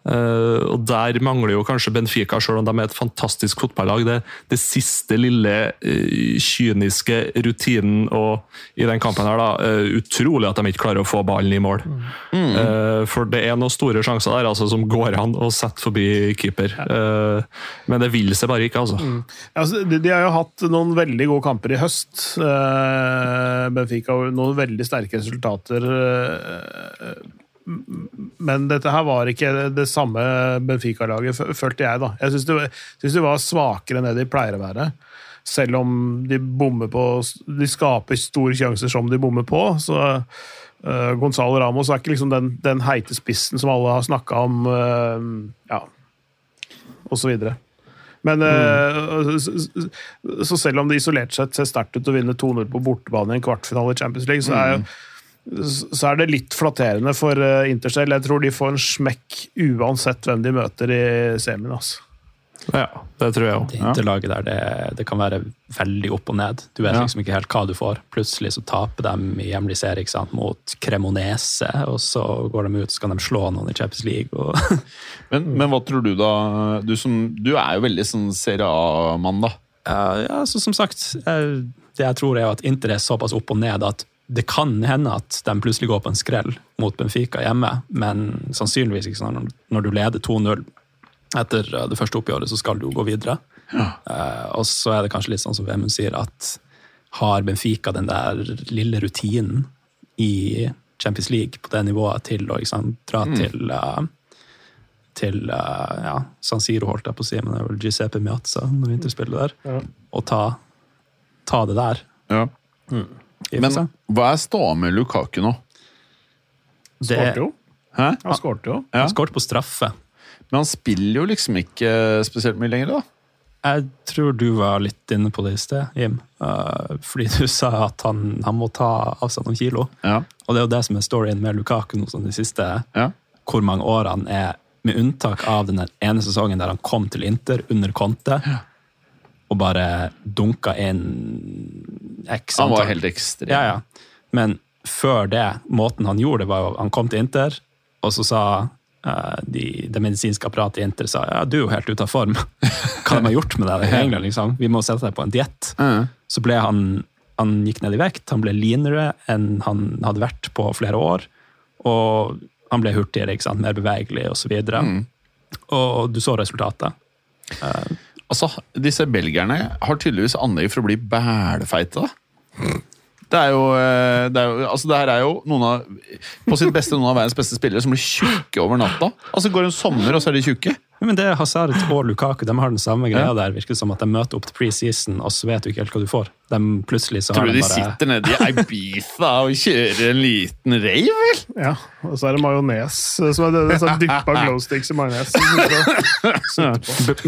[SPEAKER 4] Eh, og der mangler jo kanskje Benfica, selv om de er et fantastisk fotballag. Det, det siste lille uh, kyniske rutinen og i den kampen her, da. Uh, utrolig at de ikke klarer å få ballen i mål. Eh, for det er noen store sjanser der altså, som går an å sette forbi keeper. Men det vil seg bare ikke, altså.
[SPEAKER 3] Altså, de, de har jo hatt noen veldig gode kamper i høst. Benfica har noen veldig sterke resultater. eh, men dette her var ikke det samme Benfica-laget, følte jeg. da. Jeg syns det, synes de var svakere enn det de pleier å være. Selv om de bommer på De skaper store sjanser som de bommer på. så uh, Gonzalo Ramos er ikke liksom den, den heite spissen som alle har snakka om. uh, ja, videre. Men mm. så, selv om det isolert sett ser sterkt ut å vinne 2-0 på bortebane i en kvartfinale i Champions League, så er, jo- så er det litt flatterende for uh, Intercell. Jeg tror de får en smekk uansett hvem de møter i semien. Altså.
[SPEAKER 4] Ja, det tror jeg
[SPEAKER 5] Det interlaget der, det, det kan være veldig opp og ned. Du vet
[SPEAKER 1] Ja.
[SPEAKER 5] liksom ikke helt hva du får. Plutselig så taper de i hjemlig serie ikke sant, mot Cremonese, og så går de ut så kan de slå noen i Champions League. Og *laughs*
[SPEAKER 1] Men, men hva tror du, da? Du, som, du er jo veldig sånn Serie A-mann, da.
[SPEAKER 5] Ja, ja, så som sagt, det jeg tror er jo at Inter er såpass opp og ned at det kan hende at de plutselig går på en skrell mot Benfica hjemme, men sannsynligvis ikke sånn. Når, du leder 2-0 etter eh, det første oppgjøret, så skal du jo gå videre. Eh, og så er det kanskje litt sånn som Vemund sier, at har Benfica den der lille rutinen i Champions League på det nivået til å liksom, dra til uh, til uh, ja, San Siro, holdt jeg på å si, men det er vel Giuseppe Miazza når Inter spiller der. Og ta, ta det der.
[SPEAKER 1] Ja.
[SPEAKER 5] for
[SPEAKER 1] Men hva er ståa med Lukaku nå?
[SPEAKER 5] Det-
[SPEAKER 3] Skårte jo.
[SPEAKER 1] Hæ?
[SPEAKER 3] Han skårte jo.
[SPEAKER 1] Ja.
[SPEAKER 5] Han skårte på straffe.
[SPEAKER 1] Men han spiller jo liksom ikke spesielt mye lenger, da.
[SPEAKER 5] Jeg tror du var litt inne på det i sted, Jim. Uh, fordi du *laughs* sa at han, han må ta av seg noen kilo.
[SPEAKER 1] Ja.
[SPEAKER 5] Og det er jo det som er storyen med Lukaku nå, sånn de siste
[SPEAKER 1] Ja.
[SPEAKER 5] hvor mange årene er, med unntak av den ene sesongen der han kom til Inter under Conte, og bare dunka inn x
[SPEAKER 1] Han var helt ekstrem.
[SPEAKER 5] Ja, ja. Men før det, måten han gjorde det, var jo han kom til Inter, og så sa uh, de, det medisinske apparatet i Inter sa ja, du er jo helt ute av form. *laughs* Hva de har gjort med deg i England? liksom? Vi må sette deg på en diett.
[SPEAKER 1] Ja.
[SPEAKER 5] Så ble han han gikk ned i vekt, han ble leanere enn han hadde vært på flere år. Og Han ble hurtigere, ikke sant? mer bevegelig osv. Og,
[SPEAKER 1] Mm.
[SPEAKER 5] og du så resultatet.
[SPEAKER 1] Altså, disse belgierne har tydeligvis anlegg for å bli bælfeite. da. Det er jo, eh, det er jo altså det her er jo noen av, på sitt beste noen av verdens beste spillere som blir tjukke over natta. Altså Går en sommer, og så er de tjukke.
[SPEAKER 5] Men det er Hazard og Lukaku de har den samme greia
[SPEAKER 1] Ja.
[SPEAKER 5] der. virker som at De møter opp til preseason, og så vet du ikke helt hva du får. De plutselig så
[SPEAKER 1] Tror du
[SPEAKER 5] de
[SPEAKER 1] de
[SPEAKER 5] bare
[SPEAKER 1] sitter nede i Ibiza og kjører en liten rave, vel?
[SPEAKER 3] Ja, og så er det majones. Så er det, det er sånn dyppa glow sticks i majones. *laughs*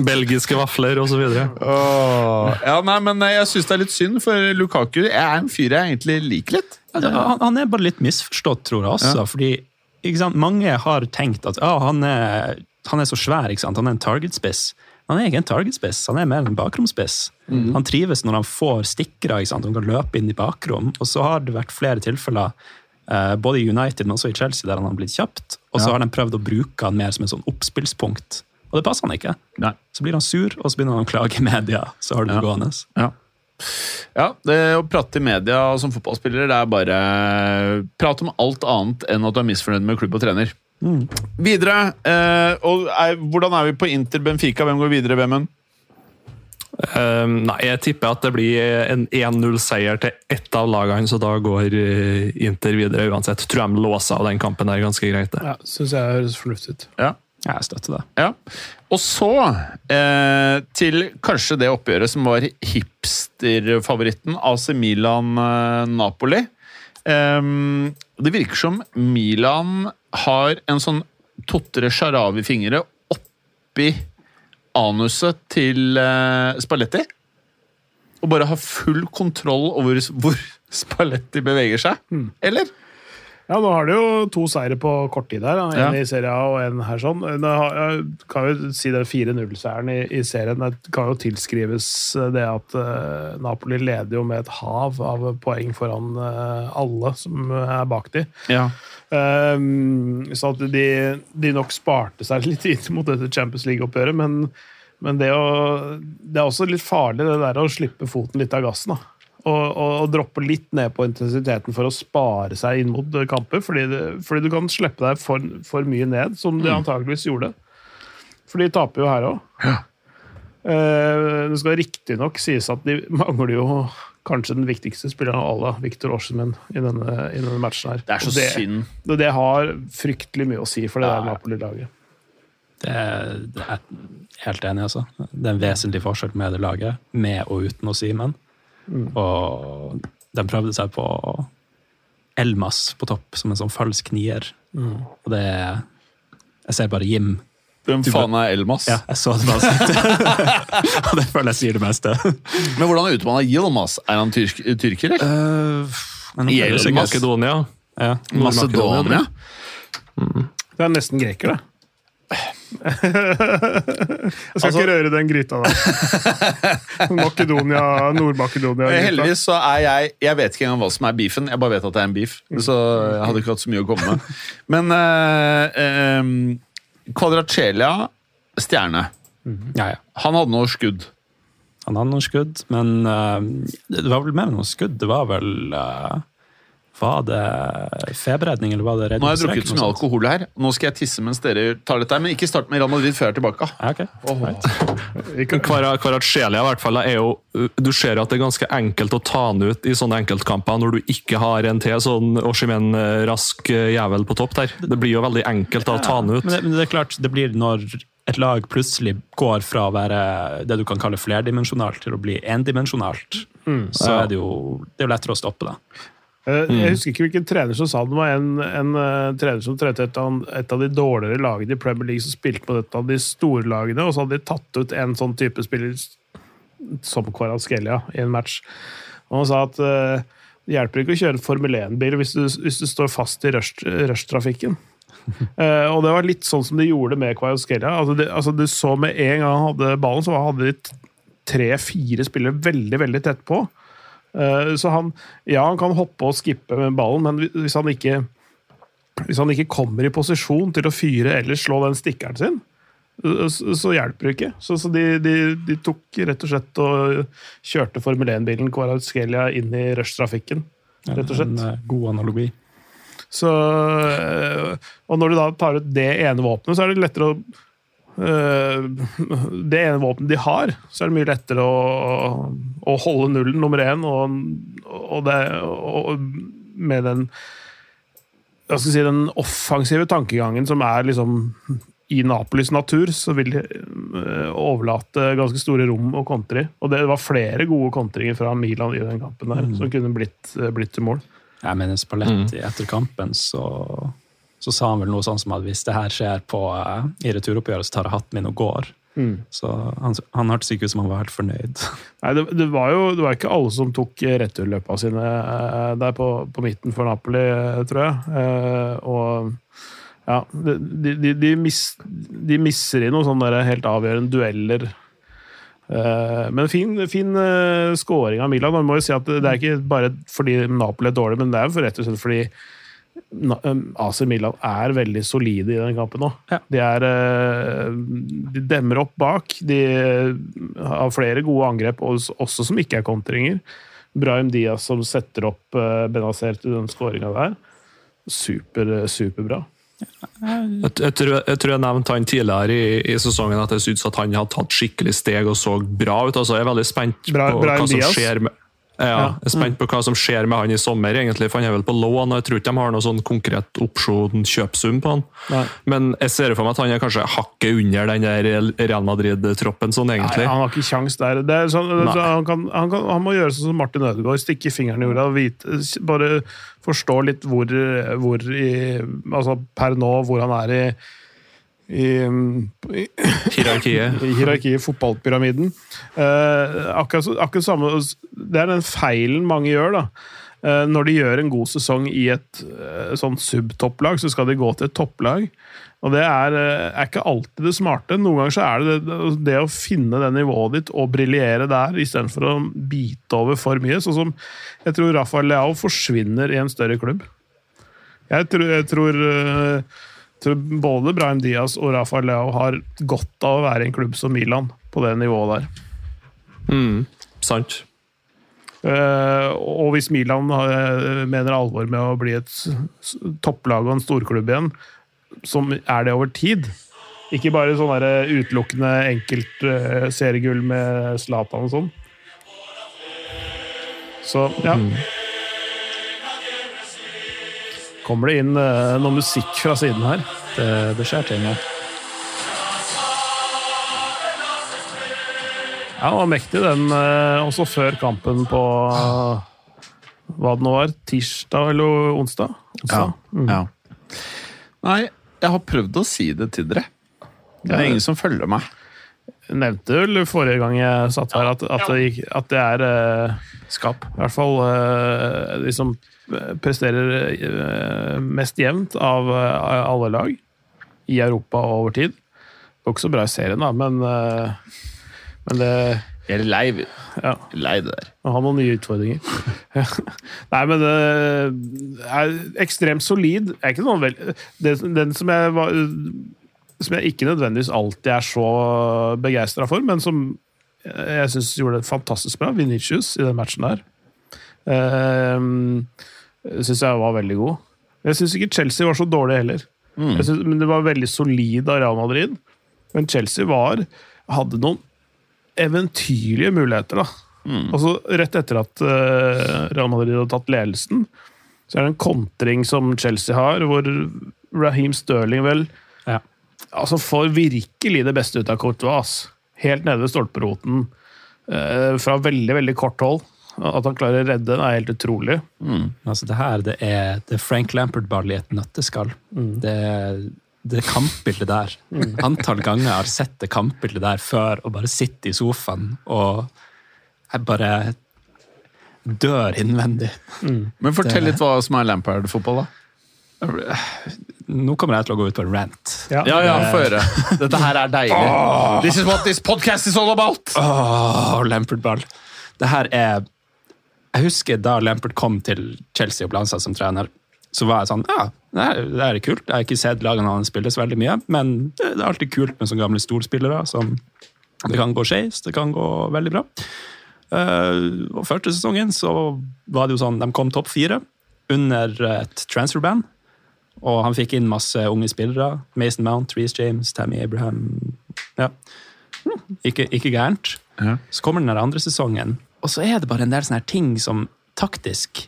[SPEAKER 4] Belgiske vafler og
[SPEAKER 1] så videre. Oh. Ja, nei, men eh, jeg syns det er litt synd, for Lukaku er en fyr jeg egentlig liker litt.
[SPEAKER 5] Ja, han, han er bare litt misforstått, tror jeg også. fordi ikke sant, Mange har tenkt at ja, han, er, han er så svær, ikke sant? han er en targetspiss. Han er ikke en targetspiss, han er mer en bakromspiss. Han trives når han får stikkere. ikke sant? Han kan løpe inn i bakrom. Og så har det vært flere tilfeller, eh, både i United, men også i Chelsea, der han har blitt kjapt. Og så
[SPEAKER 1] Ja.
[SPEAKER 5] har de prøvd å bruke han mer som en sånn oppspillspunkt. Og det passer han ikke.
[SPEAKER 1] Nei.
[SPEAKER 5] Så blir han sur, og så begynner han å klage i media. Så har du det
[SPEAKER 1] Ja.
[SPEAKER 5] gående.
[SPEAKER 1] Ja. ja, det å prate i media som fotballspiller, det er bare prat om alt annet enn at du er misfornøyd med klubb og trener. Videre, eh, og er, hvordan er vi på Inter Benfica? Hvem går videre, Vemund?
[SPEAKER 4] Um, nei, jeg tipper at det blir en 1-0-seier til ett av lagene, så da går eh, Inter videre uansett. Tror jeg de låser av den kampen der ganske greit. det.
[SPEAKER 3] Ja, Syns jeg høres fornuftig ut.
[SPEAKER 1] Ja.
[SPEAKER 5] Jeg støtter det.
[SPEAKER 1] Ja. Og så eh, til kanskje det oppgjøret som var hipsterfavoritten, AC Milan-Napoli. Ehm, det virker som Milan har en sånn Totre Sharawi-fingre oppi anuset til eh, Spalletti. Og bare har full kontroll over hvor Spalletti beveger seg. Eller?
[SPEAKER 3] Ja, nå har du jo to seire på kort tid her. En
[SPEAKER 1] Ja.
[SPEAKER 3] i Serie A og en her sånn. Jeg kan jo si den 4-0-seieren i, i serien det kan jo tilskrives det at uh, Napoli leder jo med et hav av poeng foran uh, alle som er bak de.
[SPEAKER 1] Ja.
[SPEAKER 3] Um, så at de, de nok sparte seg *laughs* litt inn mot dette Champions League-oppgjøret, men, men det, å, det er også litt farlig det der å slippe foten litt av gassen. da. Og, og, droppe litt ned på intensiteten for å spare seg inn mot eh, kamper. Fordi, det, fordi du kan slippe deg for, for mye ned, som de antageligvis gjorde. For de taper jo her òg. det skal riktignok sies at de mangler jo kanskje den viktigste spilleren av alle, Viktor Orsmen, i i denne matchen her.
[SPEAKER 1] Det er så
[SPEAKER 3] det,
[SPEAKER 1] synd.
[SPEAKER 3] det har fryktelig mye å si for det
[SPEAKER 1] Ja.
[SPEAKER 3] der Napoli-laget.
[SPEAKER 5] Det, det er helt enig, altså. Det er en vesentlig forskjell med det laget, med og uten Simen. Og de prøvde seg på Elmas på topp, som en sånn falsk nier. Og det er Jeg ser bare Jim.
[SPEAKER 1] Hvem faen er Elmas?
[SPEAKER 5] Ja, jeg så det bare. *laughs* og det føler jeg sier det meste.
[SPEAKER 1] Men hvordan er utmannet Yilmaz? Er han tyrk, tyrker, eller?
[SPEAKER 5] Uh, sikkert-
[SPEAKER 4] Makedonia.
[SPEAKER 5] Ja.
[SPEAKER 1] Macedonia?
[SPEAKER 3] Det er nesten greker, det. Jeg skal
[SPEAKER 1] Altså-
[SPEAKER 3] ikke røre den gryta der. *laughs* Makedonia, Nord-Makedonia.
[SPEAKER 1] Heldigvis så er jeg Jeg vet ikke engang hva som er beefen. Jeg bare vet at det er en beef. Så jeg hadde ikke hatt så mye å komme med. Men eh, eh, Kvadracelia, stjerne.
[SPEAKER 5] Ja, ja.
[SPEAKER 1] Han hadde noe skudd.
[SPEAKER 5] Han hadde noen skudd, men uh, det var vel mer enn noen skudd. Det var vel uh, Var det feberredning, eller var det
[SPEAKER 1] Nå har jeg drukket så mye alkohol her. Nå skal jeg tisse mens dere tar dette. her, Men ikke start med Real Madrid før jeg er tilbake.
[SPEAKER 5] Ja, ok. *laughs*
[SPEAKER 4] Kvara- Kvaratskhelia i hvert fall er jo Du ser at det er ganske enkelt å ta han ut i sånne enkeltkamper når du ikke har en til sånn Oshimen rask eh, jævel på topp der. Det blir jo veldig enkelt å ta han ut.
[SPEAKER 5] Men det, men det er klart, det blir når et lag plutselig går fra å være det du kan kalle flerdimensjonalt, til å bli endimensjonalt, så er det jo det er lettere å stoppe det.
[SPEAKER 3] Eh, Jeg husker ikke hvilken trener som sa det. Det var en, en uh, trener som trente et, et av de dårligere lagene i Premier League, som spilte på et av de store lagene, og så hadde de tatt ut en sånn type spiller som Kvaratskhelia i en match. Og han sa at uh, det hjelper ikke å kjøre en Formel 1-bil hvis, du- hvis du står fast i rush- rushtrafikken. uh, *laughs* og det var litt sånn som de gjorde med Kvaratskhelia. Altså, det- altså, du så med en gang han hadde ballen, så hadde de tre-fire spillere veldig, veldig tett på. Eh, Så han, ja, han kan hoppe og skippe med ballen, men hvis han ikke hvis han ikke kommer i posisjon til å fyre eller slå den stikkeren sin, så, så hjelper det ikke. Så, så de, de, de tok rett og slett og kjørte Formel 1-bilen Kvaratskhelia inn i rushtrafikken. Rett og slett.
[SPEAKER 5] En eh, god analogi.
[SPEAKER 3] Så, og når du da tar ut det ene våpenet, så er det lettere å Det ene våpenet de har, så er det mye lettere å, å holde nullen nummer én, og, og, det, og med den jeg skal si, den offensive tankegangen som er liksom i Napolis natur, så vil de øh, overlate ganske store rom å kontre i. Og det var flere gode kontringer fra Milan i den kampen der, som kunne blitt, øh, blitt til mål.
[SPEAKER 5] Jeg mener Spalletti etter kampen, så, så sa han vel noe sånn som at hvis det her skjer på, uh, i returoppgjøret, så tar jeg hatten min og går. Så han, han hørtes ikke ut som han var helt fornøyd. *laughs*
[SPEAKER 3] Nei, det, det var jo det var ikke alle som tok returløpa sine uh, der på, på midten for Napoli, eh, tror jeg. Uh, og ja, de, de, de, mis, de misser i noen sånne helt avgjørende dueller. Men fin, fin scoring av Milan. Man må jo si at det er ikke bare fordi Napoli er dårlig, men det er jo rett og slett fordi AC Milan er veldig solide i den kampen nå.
[SPEAKER 5] Ja.
[SPEAKER 3] De, er, eh, de demmer opp bak. De har flere gode angrep, også også som ikke er kontringer. Brahim Diaz som setter opp uh, Benazer til den skåringa der. Super, superbra.
[SPEAKER 4] Jeg, jeg, tror, jeg tror jeg nevnte han tidligere i, i sesongen at jeg syntes at han hadde tatt skikkelig steg og så bra ut. Altså, jeg er veldig spent
[SPEAKER 3] Bra-
[SPEAKER 4] på
[SPEAKER 3] bra
[SPEAKER 4] hva som
[SPEAKER 3] Diaz?
[SPEAKER 4] skjer med ja, jeg er spent på hva som skjer med han i sommer, egentlig, for han er vel på lån. og Jeg tror ikke de har noe sånn konkret opsjon-kjøpsum på han.
[SPEAKER 3] Nei.
[SPEAKER 4] Men jeg ser for meg at han er kanskje hakket under den der Real Madrid-troppen, sånn egentlig.
[SPEAKER 3] Nei, han har ikke kjangs der. Det er sånn,
[SPEAKER 4] Nei.
[SPEAKER 3] så han, kan, han, kan, han må gjøre sånn som Martin Ødegaard, stikke fingeren i jorda og vite, bare forstå litt hvor, hvor i Altså per nå, hvor han er i i, i,
[SPEAKER 4] Hierarkiet. *laughs*
[SPEAKER 3] i hierarkiet, fotballpyramiden. Eh, akkurat, akkurat samme Det er den feilen mange gjør, da. Eh, når de gjør en god sesong i et eh, sånn subtopplag, så skal de gå til et topplag. Og det er, eh, er ikke alltid det smarte. Noen ganger så er det det, det å finne det nivået ditt og briljere der, istedenfor å bite over for mye. Sånn som jeg tror Rafael Leao forsvinner i en større klubb. Jeg tror, jeg tror, eh, tror både Brahim Diaz og Rafael Leao har godt av å være i en klubb som Milan, på det nivået der.
[SPEAKER 4] Mm, sant.
[SPEAKER 3] Uh, og hvis Milan uh, mener alvor med å bli et topplag og en storklubb igjen, som er det over tid Ikke bare sånn der utelukkende enkelt uh, seriegull med Zlatan og sånn. Så ja. Kommer det inn eh, noe musikk fra siden her?
[SPEAKER 5] Det, det skjer ting nå.
[SPEAKER 3] Ja, det var mektig den, eh, også før kampen på eh, hva det nå var, tirsdag eller onsdag?
[SPEAKER 1] Ja.
[SPEAKER 3] onsdag.
[SPEAKER 1] ja. Nei, jeg har prøvd å si det til dere. Det er ingen som følger meg.
[SPEAKER 3] Nevnte vel forrige gang jeg satt her at, at, det, gikk, at det er eh,
[SPEAKER 1] Skap.
[SPEAKER 3] i hvert fall eh, de som presterer eh, mest jevnt av alle lag i Europa og over tid. Det går ikke så bra i serien, da, men, men det
[SPEAKER 1] Jeg er lei,
[SPEAKER 3] ja.
[SPEAKER 1] lei det der.
[SPEAKER 3] Og har noen nye utfordringer. *laughs* Nei, men det er ekstremt solid. Er ikke noe vel, den, den som jeg var Som jeg ikke nødvendigvis alltid er så begeistra for, men som jeg syns gjorde det fantastisk bra. Vinicius i den matchen der. Uh, syns jeg var veldig god. Jeg syns ikke Chelsea var så dårlig heller. Jeg synes, men Det var veldig solid av Real Madrid. Men Chelsea var hadde noen eventyrlige muligheter. da. Altså, Rett etter at uh, Real Madrid hadde tatt ledelsen, så er det en kontring som Chelsea har, hvor Raheem Sterling vel
[SPEAKER 5] Ja.
[SPEAKER 3] Altså får virkelig det beste ut av Courtois. Helt nede ved stolperoten eh, fra veldig, veldig kort hold. At han klarer å redde den, er helt utrolig.
[SPEAKER 5] Altså, det her det er, det er Frank Lampard-ball i et nøtteskall. Det, det kampbildet der. Antall ganger jeg har sett det kampbildet der før og bare sitte i sofaen og jeg bare dør innvendig.
[SPEAKER 1] Men fortell litt hva som er Lampard-fotball, da.
[SPEAKER 5] Nå kommer jeg til å gå ut på en rant.
[SPEAKER 1] Ja, ja, få høre. *laughs* Dette her er deilig. This is what this podcast is all about!
[SPEAKER 5] Åh, Lampert-ball. Det her er Jeg husker da Lampard kom til Chelsea og Blanza som trener, så var jeg sånn Ja, det her, det her er kult. Jeg har ikke sett lagene hans spille så veldig mye, men det det er alltid kult med sånne gamle storspillere som Det kan gå skeis, det kan gå veldig bra. Uh, og første sesongen så var det jo sånn De kom topp fire under et transferband. Og han fikk inn masse unge spillere. Mason Mount, Reece James, Tammy Abraham. Ja. Ikke, ikke gærent.
[SPEAKER 1] Ja.
[SPEAKER 5] Så kommer den andre sesongen, og så er det bare en del sånne ting som taktisk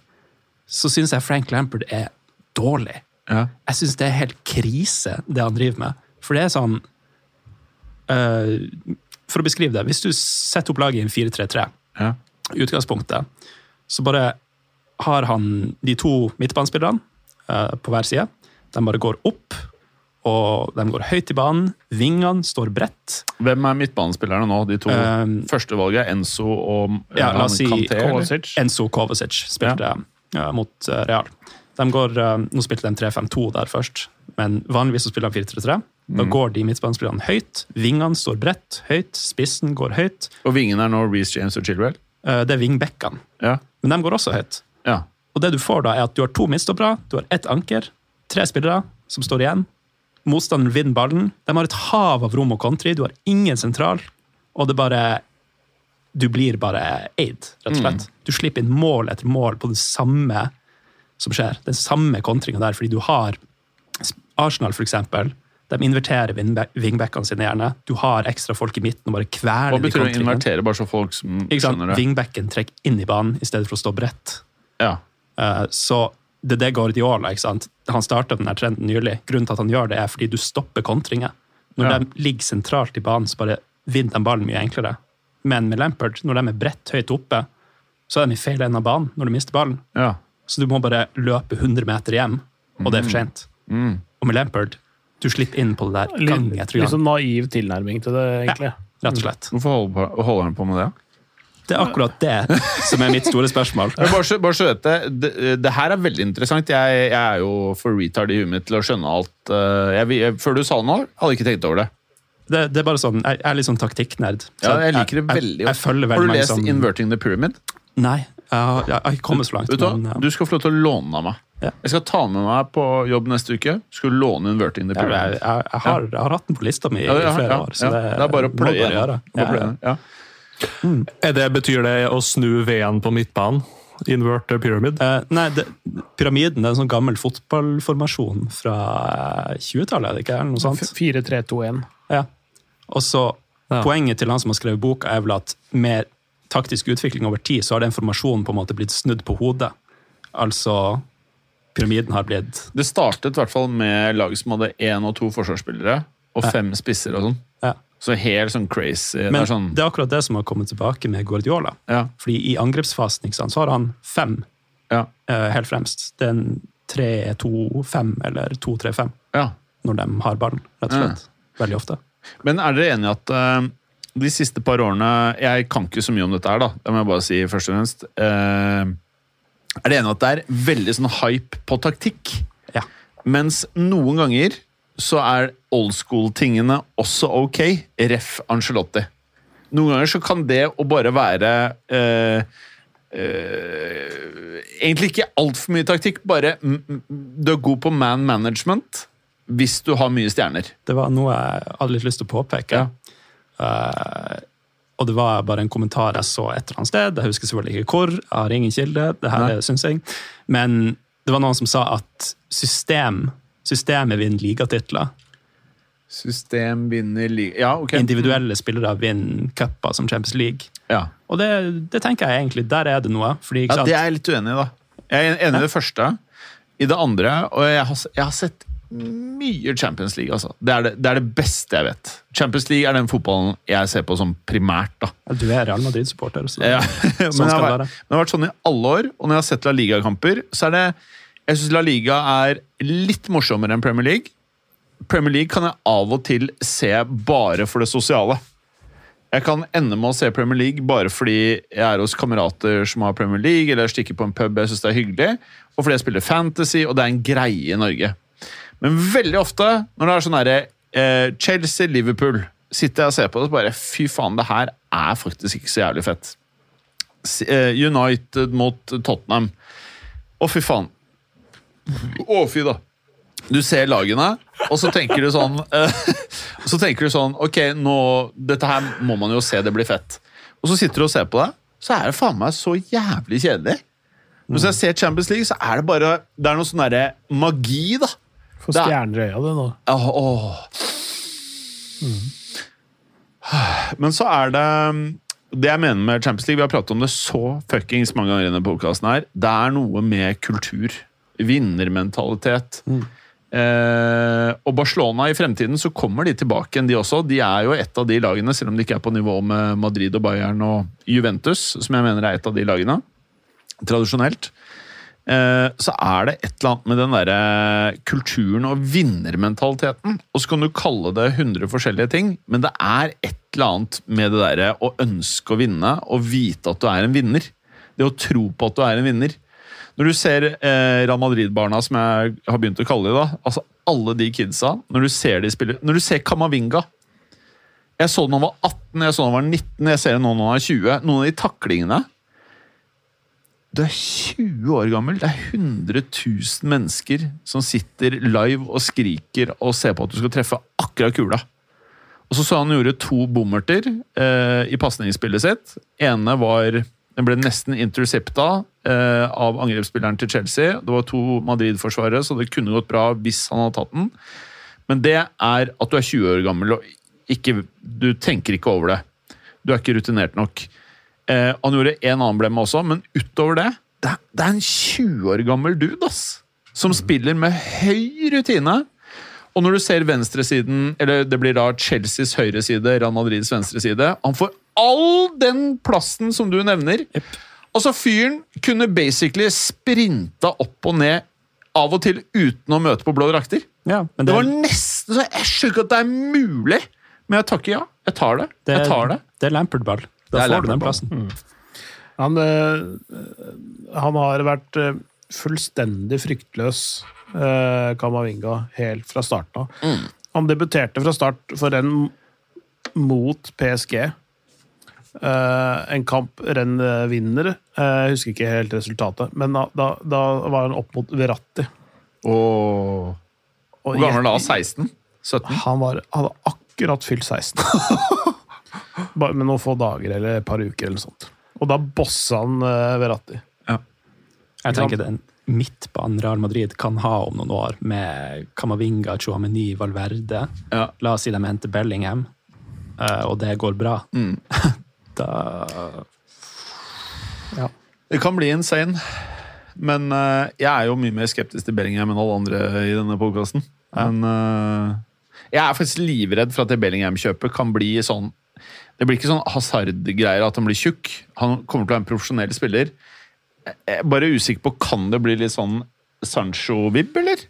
[SPEAKER 5] Så syns jeg Frank Lampard er dårlig.
[SPEAKER 1] Ja.
[SPEAKER 5] Jeg syns det er helt krise, det han driver med. For det er sånn uh, For å beskrive det, hvis du setter opp laget i en 4-3-3
[SPEAKER 1] Ja.
[SPEAKER 5] utgangspunktet, så bare har han de to midtbanespillerne uh, på hver side. De bare går opp, og de går høyt i banen. Vingene står bredt.
[SPEAKER 1] Hvem er midtbanespillerne nå? De to
[SPEAKER 5] Um,
[SPEAKER 1] førstevalget er Enzo og eh,
[SPEAKER 5] Ja, la oss si
[SPEAKER 1] Kante?
[SPEAKER 3] Kovacic.
[SPEAKER 5] Enzo Kovacic spilte ja, mot eh, Real. De går, eh, nå spilte de 3-5-2 der først, men vanligvis så spiller de 4-3-3. Da går de midtbanespillerne høyt. Vingene står bredt, høyt. Spissen går høyt.
[SPEAKER 1] Og vingen er nå Reece James og Chilwell?
[SPEAKER 5] Det er vingbekkene.
[SPEAKER 1] Ja.
[SPEAKER 5] Men de går også høyt.
[SPEAKER 1] ja.
[SPEAKER 5] Og det du får da, er at du har to midtstoppere, du har ett anker, tre spillere som står igjen. Motstanderen vinner ballen. De har et hav av rom og country. Du har ingen sentral. Og det bare Du blir bare eid, rett og slett. Du slipper inn mål etter mål på det samme som skjer. Den samme kontringa der, fordi du har Arsenal, for eksempel. De inverterer wingback- wingbackene sine gjerne. Du har ekstra folk i midten og bare kveler
[SPEAKER 1] Hva betyr det å invertere, bare så folk som skjønner det?
[SPEAKER 5] Wingbacken trekker inn i banen i stedet for å stå bredt.
[SPEAKER 1] Ja.
[SPEAKER 5] Uh, Så det er det Guardiola ikke sant? Han starta denne trenden nylig. Grunnen til at han gjør det, er fordi du stopper kontringer. Når
[SPEAKER 1] Ja.
[SPEAKER 5] de ligger sentralt i banen, så bare vinner de ballen mye enklere. Men med Lampard, når de er bredt høyt oppe, så er de i feil ende av banen når de mister ballen.
[SPEAKER 1] ja.
[SPEAKER 5] Så du må bare løpe 100 meter hjem, og det er for sent.
[SPEAKER 1] Mm.
[SPEAKER 5] Og med Lampard, du slipper inn på det der gang
[SPEAKER 3] Litt,
[SPEAKER 5] gang.
[SPEAKER 3] litt sånn naiv tilnærming til det, egentlig.
[SPEAKER 5] Rett og slett.
[SPEAKER 1] Hvorfor holder han på med det?
[SPEAKER 5] Det er akkurat det som er mitt store spørsmål.
[SPEAKER 1] Bare, bare så vet det, det, her er veldig interessant. Jeg, jeg er jo for retard i huet mitt til å skjønne alt. eh, Jeg, jeg, før du sa det nå, hadde jeg ikke tenkt over det.
[SPEAKER 5] Det, det er bare sånn, Jeg er litt sånn taktikknerd. så
[SPEAKER 1] Ja, jeg liker det veldig godt.
[SPEAKER 5] følger
[SPEAKER 1] Har du lest
[SPEAKER 5] som
[SPEAKER 1] 'Inverting the Pyramid'?
[SPEAKER 5] Nei, jeg har, ikke kommet så langt.
[SPEAKER 1] Du,
[SPEAKER 5] men, ja.
[SPEAKER 1] du skal få lov til å låne den av meg.
[SPEAKER 5] Ja.
[SPEAKER 1] Jeg skal ta med meg på jobb neste uke. Skal låne 'Inverting the Pyramid'?
[SPEAKER 5] jeg, har, hatt den på lista mi i flere år. Så det,
[SPEAKER 1] Det er bare å pløye den.
[SPEAKER 4] Er det, betyr det å snu V-en på midtbanen? Invert pyramid?
[SPEAKER 5] Eh, nei, det, Pyramiden det er en sånn gammel fotballformasjon fra eh, 20-tallet, er det ikke? Eller noe sånt?
[SPEAKER 3] 4-3-2-1.
[SPEAKER 5] Ja. Og så,
[SPEAKER 4] Ja.
[SPEAKER 5] Poenget til han som har skrevet boka, er vel at med taktisk utvikling over tid, så har den formasjonen på en måte blitt snudd på hodet. Altså Pyramiden har blitt
[SPEAKER 1] Det startet i hvert fall med lag som hadde én og to forsvarsspillere og
[SPEAKER 5] Ja.
[SPEAKER 1] spisser og sånn. Så helt sånn crazy.
[SPEAKER 5] Men
[SPEAKER 1] det er sånn,
[SPEAKER 5] det er akkurat det som har kommet tilbake med Guardiola.
[SPEAKER 1] ja,
[SPEAKER 5] Fordi i angrepsfasen sant, så har han fem
[SPEAKER 1] ja,
[SPEAKER 5] uh, helt fremst. Det er en 3-2-5 eller 2-3-5
[SPEAKER 1] ja.
[SPEAKER 5] når de har ballen, rett og slett. Veldig ofte.
[SPEAKER 1] Men er dere enige at uh, de siste par årene Jeg kan ikke så mye om dette her, da. Det må jeg bare si først og fremst. Uh, er dere enige at det er veldig sånn hype på taktikk?
[SPEAKER 5] Ja.
[SPEAKER 1] Mens noen ganger så er old school-tingene også ok. Ref. Angelotti. Noen ganger så kan det å bare være eh, eh, Egentlig ikke altfor mye taktikk, bare du er god på man management hvis du har mye stjerner.
[SPEAKER 5] Det var noe jeg hadde litt lyst til å påpeke. Eh, og det var bare en kommentar jeg så et eller annet sted. Jeg husker selvfølgelig ikke hvor. Jeg har ingen kilde. det her er synsing. Men det var noen som sa at system, systemet vinner ligatitler.
[SPEAKER 1] System vinner liga Ja, ok.
[SPEAKER 5] Individuelle spillere vinner cuper som Champions League.
[SPEAKER 1] Ja.
[SPEAKER 5] Og det, det tenker jeg egentlig, der er det noe. Fordi,
[SPEAKER 1] ja, det er jeg litt uenig i, da. Jeg er enig i det første. I det andre Og jeg har, jeg har sett mye Champions League, altså. Det er det, det er det beste jeg vet. Champions League er den fotballen jeg ser på som primært, da.
[SPEAKER 5] Du er Real Madrid-supporter. så-
[SPEAKER 1] Ja. *laughs*
[SPEAKER 5] Sånn skal det være.
[SPEAKER 1] men det har vært sånn i alle år, og når jeg har sett La Liga-kamper, så er det Jeg syns La Liga er litt morsommere enn Premier League. Premier League kan jeg av og til se bare for det sosiale. Jeg kan ende med å se Premier League bare fordi jeg er hos kamerater som har Premier League, eller jeg stikker på en pub jeg syns det er hyggelig, og fordi jeg spiller fantasy, og det er en greie i Norge. Men veldig ofte, når det er sånn herre eh, Chelsea-Liverpool, sitter jeg og ser på det og bare Fy faen, det her er faktisk ikke så jævlig fett. Eh, United mot Tottenham. Å, fy faen. Å, fy, da. Du ser lagene, og så tenker du sånn eh, Så tenker du sånn Ok, nå Dette her må man jo se, det blir fett. Og så sitter du og ser på det, så er det faen meg så jævlig kjedelig. Når jeg ser Champions League, så er det bare Det er noe sånn derre magi, da. Få er-
[SPEAKER 3] stjerner i øya, det nå.
[SPEAKER 1] Åh, åh. Men så er det Det jeg mener med Champions League, vi har pratet om det så fuckings mange ganger i denne podcasten her, det er noe med kultur. Vinnermentalitet. Eh, og Barcelona i fremtiden så kommer de tilbake igjen, de også. De er jo et av de lagene, selv om de ikke er på nivå med Madrid og Bayern og Juventus, som jeg mener er et av de lagene, tradisjonelt. Eh, så er det et eller annet med den derre kulturen og vinnermentaliteten. Og så kan du kalle det 100 forskjellige ting, men det er et eller annet med det derre å ønske å vinne og vite at du er en vinner. Det å tro på at du er en vinner. Når du ser eh, Real Madrid-barna, som jeg har begynt å kalle dem, da, altså alle de kidsa, når du ser de spiller Når du ser Kamavinga Jeg så det han var 18, jeg så det han var 19, jeg ser det nå når han er 20. Noen av de taklingene Du er 20 år gammel. Det er 100 000 mennesker som sitter live og skriker og ser på at du skal treffe akkurat kula. Og så så han gjorde to bommerter eh, i pasningsspillet sitt. ene var Den ble nesten intercepta eh, av angrepsspilleren til Chelsea. Det var to Madrid-forsvarere, så det kunne gått bra hvis han hadde tatt den. Men det er at du er 20 år gammel og ikke, du tenker ikke over det. Du er ikke rutinert nok. Eh, han gjorde en annen blemme også, men utover det Det, det er en 20 år gammel dude ass, som spiller med høy rutine. Og når du ser venstresiden, eller det blir da Chelseas høyre side, Real Madrids venstreside Han får all den plassen som du nevner. Altså, fyren kunne basically sprinta opp og ned av og til uten å møte på blå drakter.
[SPEAKER 5] Ja,
[SPEAKER 1] Det
[SPEAKER 5] det,
[SPEAKER 1] var nesten så Jeg skjønner ikke at det er mulig, men jeg takker ja. Jeg tar det.
[SPEAKER 5] det,
[SPEAKER 1] Jeg tar det.
[SPEAKER 5] det er Lampard-ball. Da får du den plassen. Mm.
[SPEAKER 3] Han, øh, han har vært eh, fullstendig fryktløs, øh, Kamavinga, helt fra starten av. Han debuterte fra start for Renn mot PSG. Eh, en kamp Renn eh, vinner. Eh, Jeg husker ikke helt resultatet, men da, da, da var han opp mot Verratti. Oh.
[SPEAKER 1] Hvor gammel da? 16? 17?
[SPEAKER 3] Han var, hadde akkurat fylt 16. *laughs* Bare med noen få dager eller et par uker eller sånt. Og da bossa han Verratti.
[SPEAKER 5] Jeg tenker den midtbanen Real Madrid kan ha om noen år, med Camavinga, Chouameni, Valverde
[SPEAKER 1] Ja.
[SPEAKER 5] La oss si de henter Bellingham, eh, og det går bra.
[SPEAKER 1] Mm. *laughs*
[SPEAKER 5] da Ja.
[SPEAKER 1] Det kan bli insane. Men uh, jeg er jo mye mer skeptisk til Bellingham enn alle andre i denne podkasten. Men Uh, jeg er faktisk livredd for at det Bellingham-kjøpet kan bli sånn Det blir ikke sånn hasard-greier at han blir tjukk. Han kommer til å være en profesjonell spiller. Jeg er bare usikker på Kan det bli litt sånn Sancho-vibb, eller?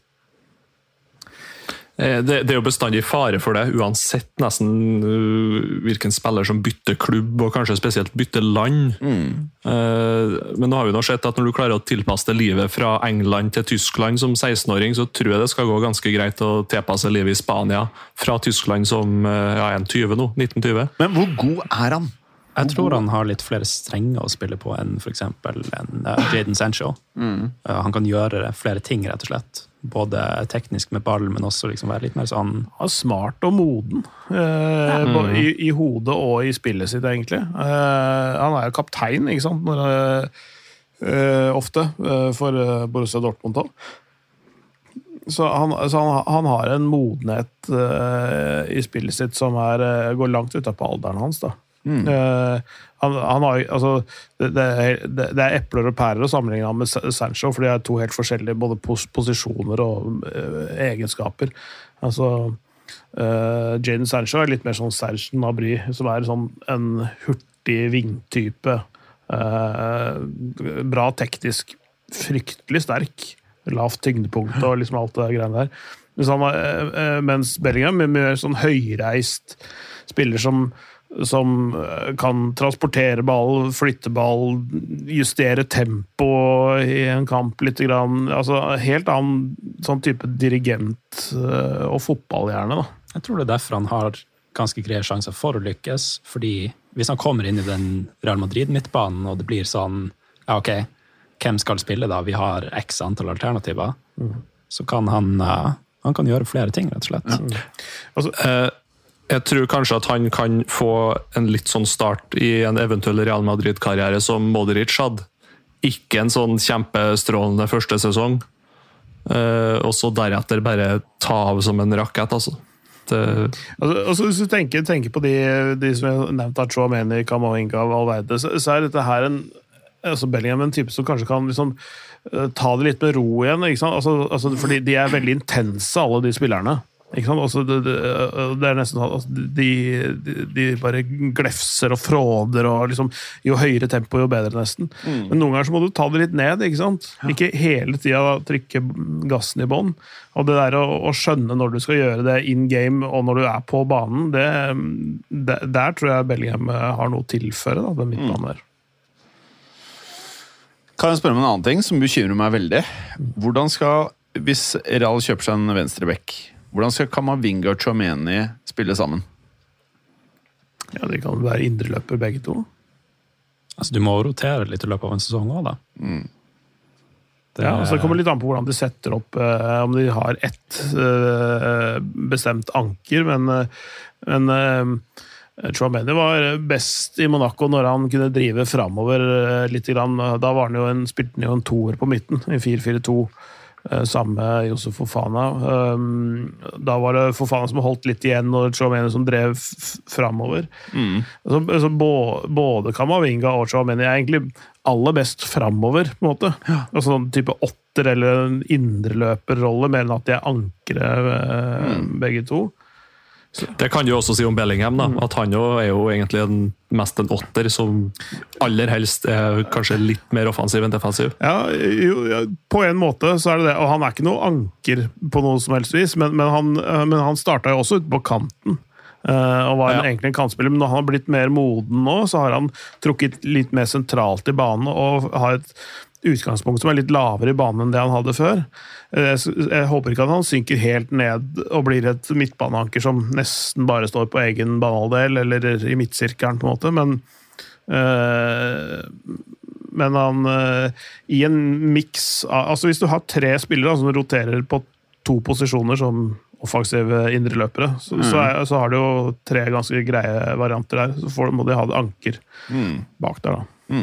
[SPEAKER 4] Eh, Det, det er jo bestandig fare for det, uansett nesten uh, hvilken spiller som bytter klubb, og kanskje spesielt bytter land. Eh, men nå har vi nå sett at når du klarer å tilpasse deg livet fra England til Tyskland som 16-åring, så tror jeg det skal gå ganske greit å tilpasse livet i Spania fra Tyskland som eh, ja, er en 20 nå, 1920.
[SPEAKER 1] Men hvor god er han?
[SPEAKER 5] Jeg tror han har litt flere strenger å spille på enn f.eks. en uh, Jaden Sancho.
[SPEAKER 1] Mm.
[SPEAKER 5] Uh, han kan gjøre flere ting, rett og slett. Både teknisk med ball, men også liksom være litt mer sånn
[SPEAKER 3] Han er smart og moden. Eh, både i, I hodet og i spillet sitt, egentlig. Eh, han er jo kaptein, ikke sant? Når, eh, eh, ofte, eh, for eh, Borussia Dortmund òg. Så, han, så han, han har en modenhet eh, i spillet sitt som er, går langt utapå alderen hans. da. Eh, han, han har, altså, det, det, det er epler og pærer å sammenligne med Sancho, for de er to helt forskjellige både pos posisjoner og uh, egenskaper. Altså, uh, Jaden Sancho er litt mer sånn Serge Nabry, som er sånn en hurtig vingtype. Eh, bra teknisk, fryktelig sterk. Lavt tyngdepunkt og liksom alt det greiene der. Mens, han, eh, eh, mens Bellingham er mer sånn høyreist spiller som som eh, kan transportere ball, flytte ball, justere tempo i en kamp litt. Grann. Altså, helt annen sånn type dirigent eh, og fotballhjerne. da.
[SPEAKER 5] Jeg tror det er derfor han har ganske greie sjanser for å lykkes. fordi hvis han kommer inn i den Real Madrid-midtbanen, og det blir sånn Ja, ok, hvem skal spille da? Vi har x antall alternativer. Så kan han, eh, han kan gjøre flere ting, rett og slett.
[SPEAKER 3] Altså,
[SPEAKER 4] Eh, jeg tror kanskje at han kan få en litt sånn start i en eventuell Real Madrid-karriere som Modric hadde. Ikke en sånn kjempestrålende første sesong. Eh, og så deretter bare ta av som en rakett, altså. Det,
[SPEAKER 3] Altså, altså hvis du tenker, tenker på de, de som jeg nevnte, Chouameni, Kamavinga Valverde, så, så er dette her en altså Bellingham en type som kanskje kan liksom, eh, ta det litt med ro igjen. Altså, altså, fordi de er veldig intense, alle de spillerne. Ikke sant? Altså, det, det, det er nesten sånn altså, de, de, de bare glefser og fråder, og liksom, jo høyere tempo, jo bedre, nesten. Men noen ganger så må du ta det litt ned. Ikke sant? Ikke hele tida trykke gassen i bånn. Og det der å, å skjønne når du skal gjøre det in game, og når du er på banen, det, det, der tror jeg Bellingham eh, har noe å tilføre, da, den midtbanen der.
[SPEAKER 1] Kan jeg spørre om en annen ting som bekymrer meg veldig? Hvordan skal, Hvis Real kjøper seg en venstreback, hvordan skal Kamavinga og Chouameni spille sammen?
[SPEAKER 3] Ja, De kan være indreløper, begge to.
[SPEAKER 5] Altså, du må rotere litt i løpet av en sesong òg, da. Det,
[SPEAKER 3] Ja, altså Det kommer litt an på hvordan de setter opp, eh, om de har ett eh, bestemt anker, men, eh, men eh, Chouameni var best i Monaco når han kunne drive framover eh, litt. Grann. Da var han jo en, spilte han jo en toer på midten, i 4-4-2. Eh, Samme Josef Fofana. Um, Da var det Fofana som holdt litt igjen, og Chouameni som drev framover. Mm. altså, bå- både Kamavinga og Chouameni er egentlig aller best framover, på en måte. Altså sånn type åtter eller indreløperrolle, mer enn at de er ankre, mm. begge to.
[SPEAKER 4] Det kan du også si om Bellingham, da. At han jo er jo egentlig en, mest en åtter som aller helst er kanskje litt mer offensiv enn defensiv.
[SPEAKER 3] Ja, jo, ja, på en måte så er det det. Og han er ikke noe anker på noe som helst vis, men, men han, eh, men han starta jo også ute på kanten. Uh, og var
[SPEAKER 1] Ja.
[SPEAKER 3] egentlig en kantspiller, men når han har blitt mer moden nå, så har han trukket litt mer sentralt i banen og har et utgangspunkt som er litt lavere i banen enn det han hadde før. Eh, Jeg håper ikke at han synker helt ned og blir et midtbaneanker som nesten bare står på egen banehalvdel, eller i midtsirkelen, på en måte, men øh, men han øh, I en miks Altså, hvis du har tre spillere som roterer på to posisjoner som offensive indreløpere, så, så, er, så har du jo tre ganske greie varianter der. Så får, må de ha det anker bak der, da.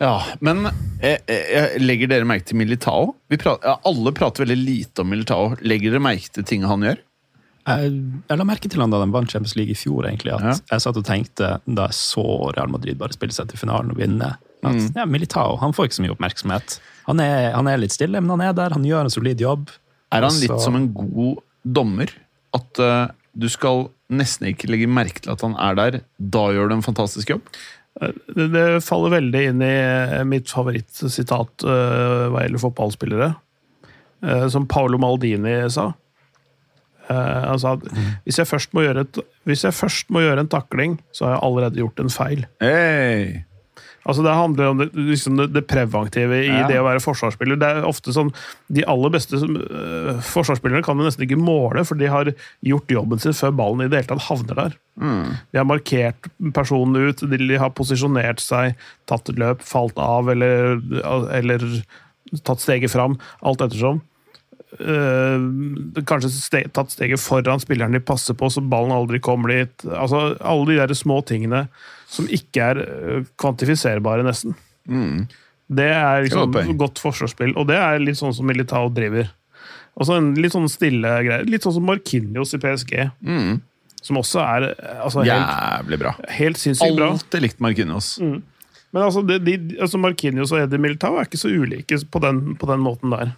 [SPEAKER 1] Ja, Men jeg, jeg legger dere merke til Militao? Vi prater, ja, alle prater veldig lite om Militao. Legger dere merke til ting han gjør?
[SPEAKER 5] Jeg, jeg la merke til han da de vant Champions League i fjor, egentlig, at
[SPEAKER 1] Ja.
[SPEAKER 5] jeg satt og tenkte, da jeg så Real Madrid bare spille seg til finalen og vinne, at
[SPEAKER 1] Mm.
[SPEAKER 5] ja, Militao han får ikke så mye oppmerksomhet. Han er, han er litt stille, men han er der, han gjør en solid jobb.
[SPEAKER 1] Er han litt som en god dommer? At uh, du skal nesten ikke legge merke til at han er der. Da gjør du en fantastisk jobb.
[SPEAKER 3] Det, faller veldig inn i eh, mitt favorittsitat eh, hva gjelder fotballspillere. Eh, som Paolo Maldini sa. Han sa at hvis jeg, først må gjøre et, hvis jeg først må gjøre en takling, så har jeg allerede gjort en feil.
[SPEAKER 1] Hey.
[SPEAKER 3] Altså Det handler om det, liksom det, preventive i
[SPEAKER 1] Ja.
[SPEAKER 3] det å være forsvarsspiller. Det er ofte sånn, De aller beste som, øh, forsvarsspillerne kan du nesten ikke måle, for de har gjort jobben sin før ballen i det hele tatt havner der. De har markert personen ut, de har posisjonert seg, tatt et løp, falt av eller, eller tatt steget fram. Alt ettersom. Uh, kanskje ste, tatt steget foran spilleren de passer på, så ballen aldri kommer dit. Altså, alle de der små tingene som ikke er eh, kvantifiserbare, nesten. Det er liksom
[SPEAKER 1] poeng.
[SPEAKER 3] godt forsvarsspill, og det er litt sånn som Militao driver. Og så en litt sånn stille greie. Litt sånn som Markinios i PSG. Som også er eh, altså, helt,
[SPEAKER 1] Jævlig bra.
[SPEAKER 3] helt sinnssykt bra.
[SPEAKER 1] Alltid likt Markinios.
[SPEAKER 3] Men altså, de, de, altså Markinios og Eddie Militao er ikke så ulike på den, på den måten der.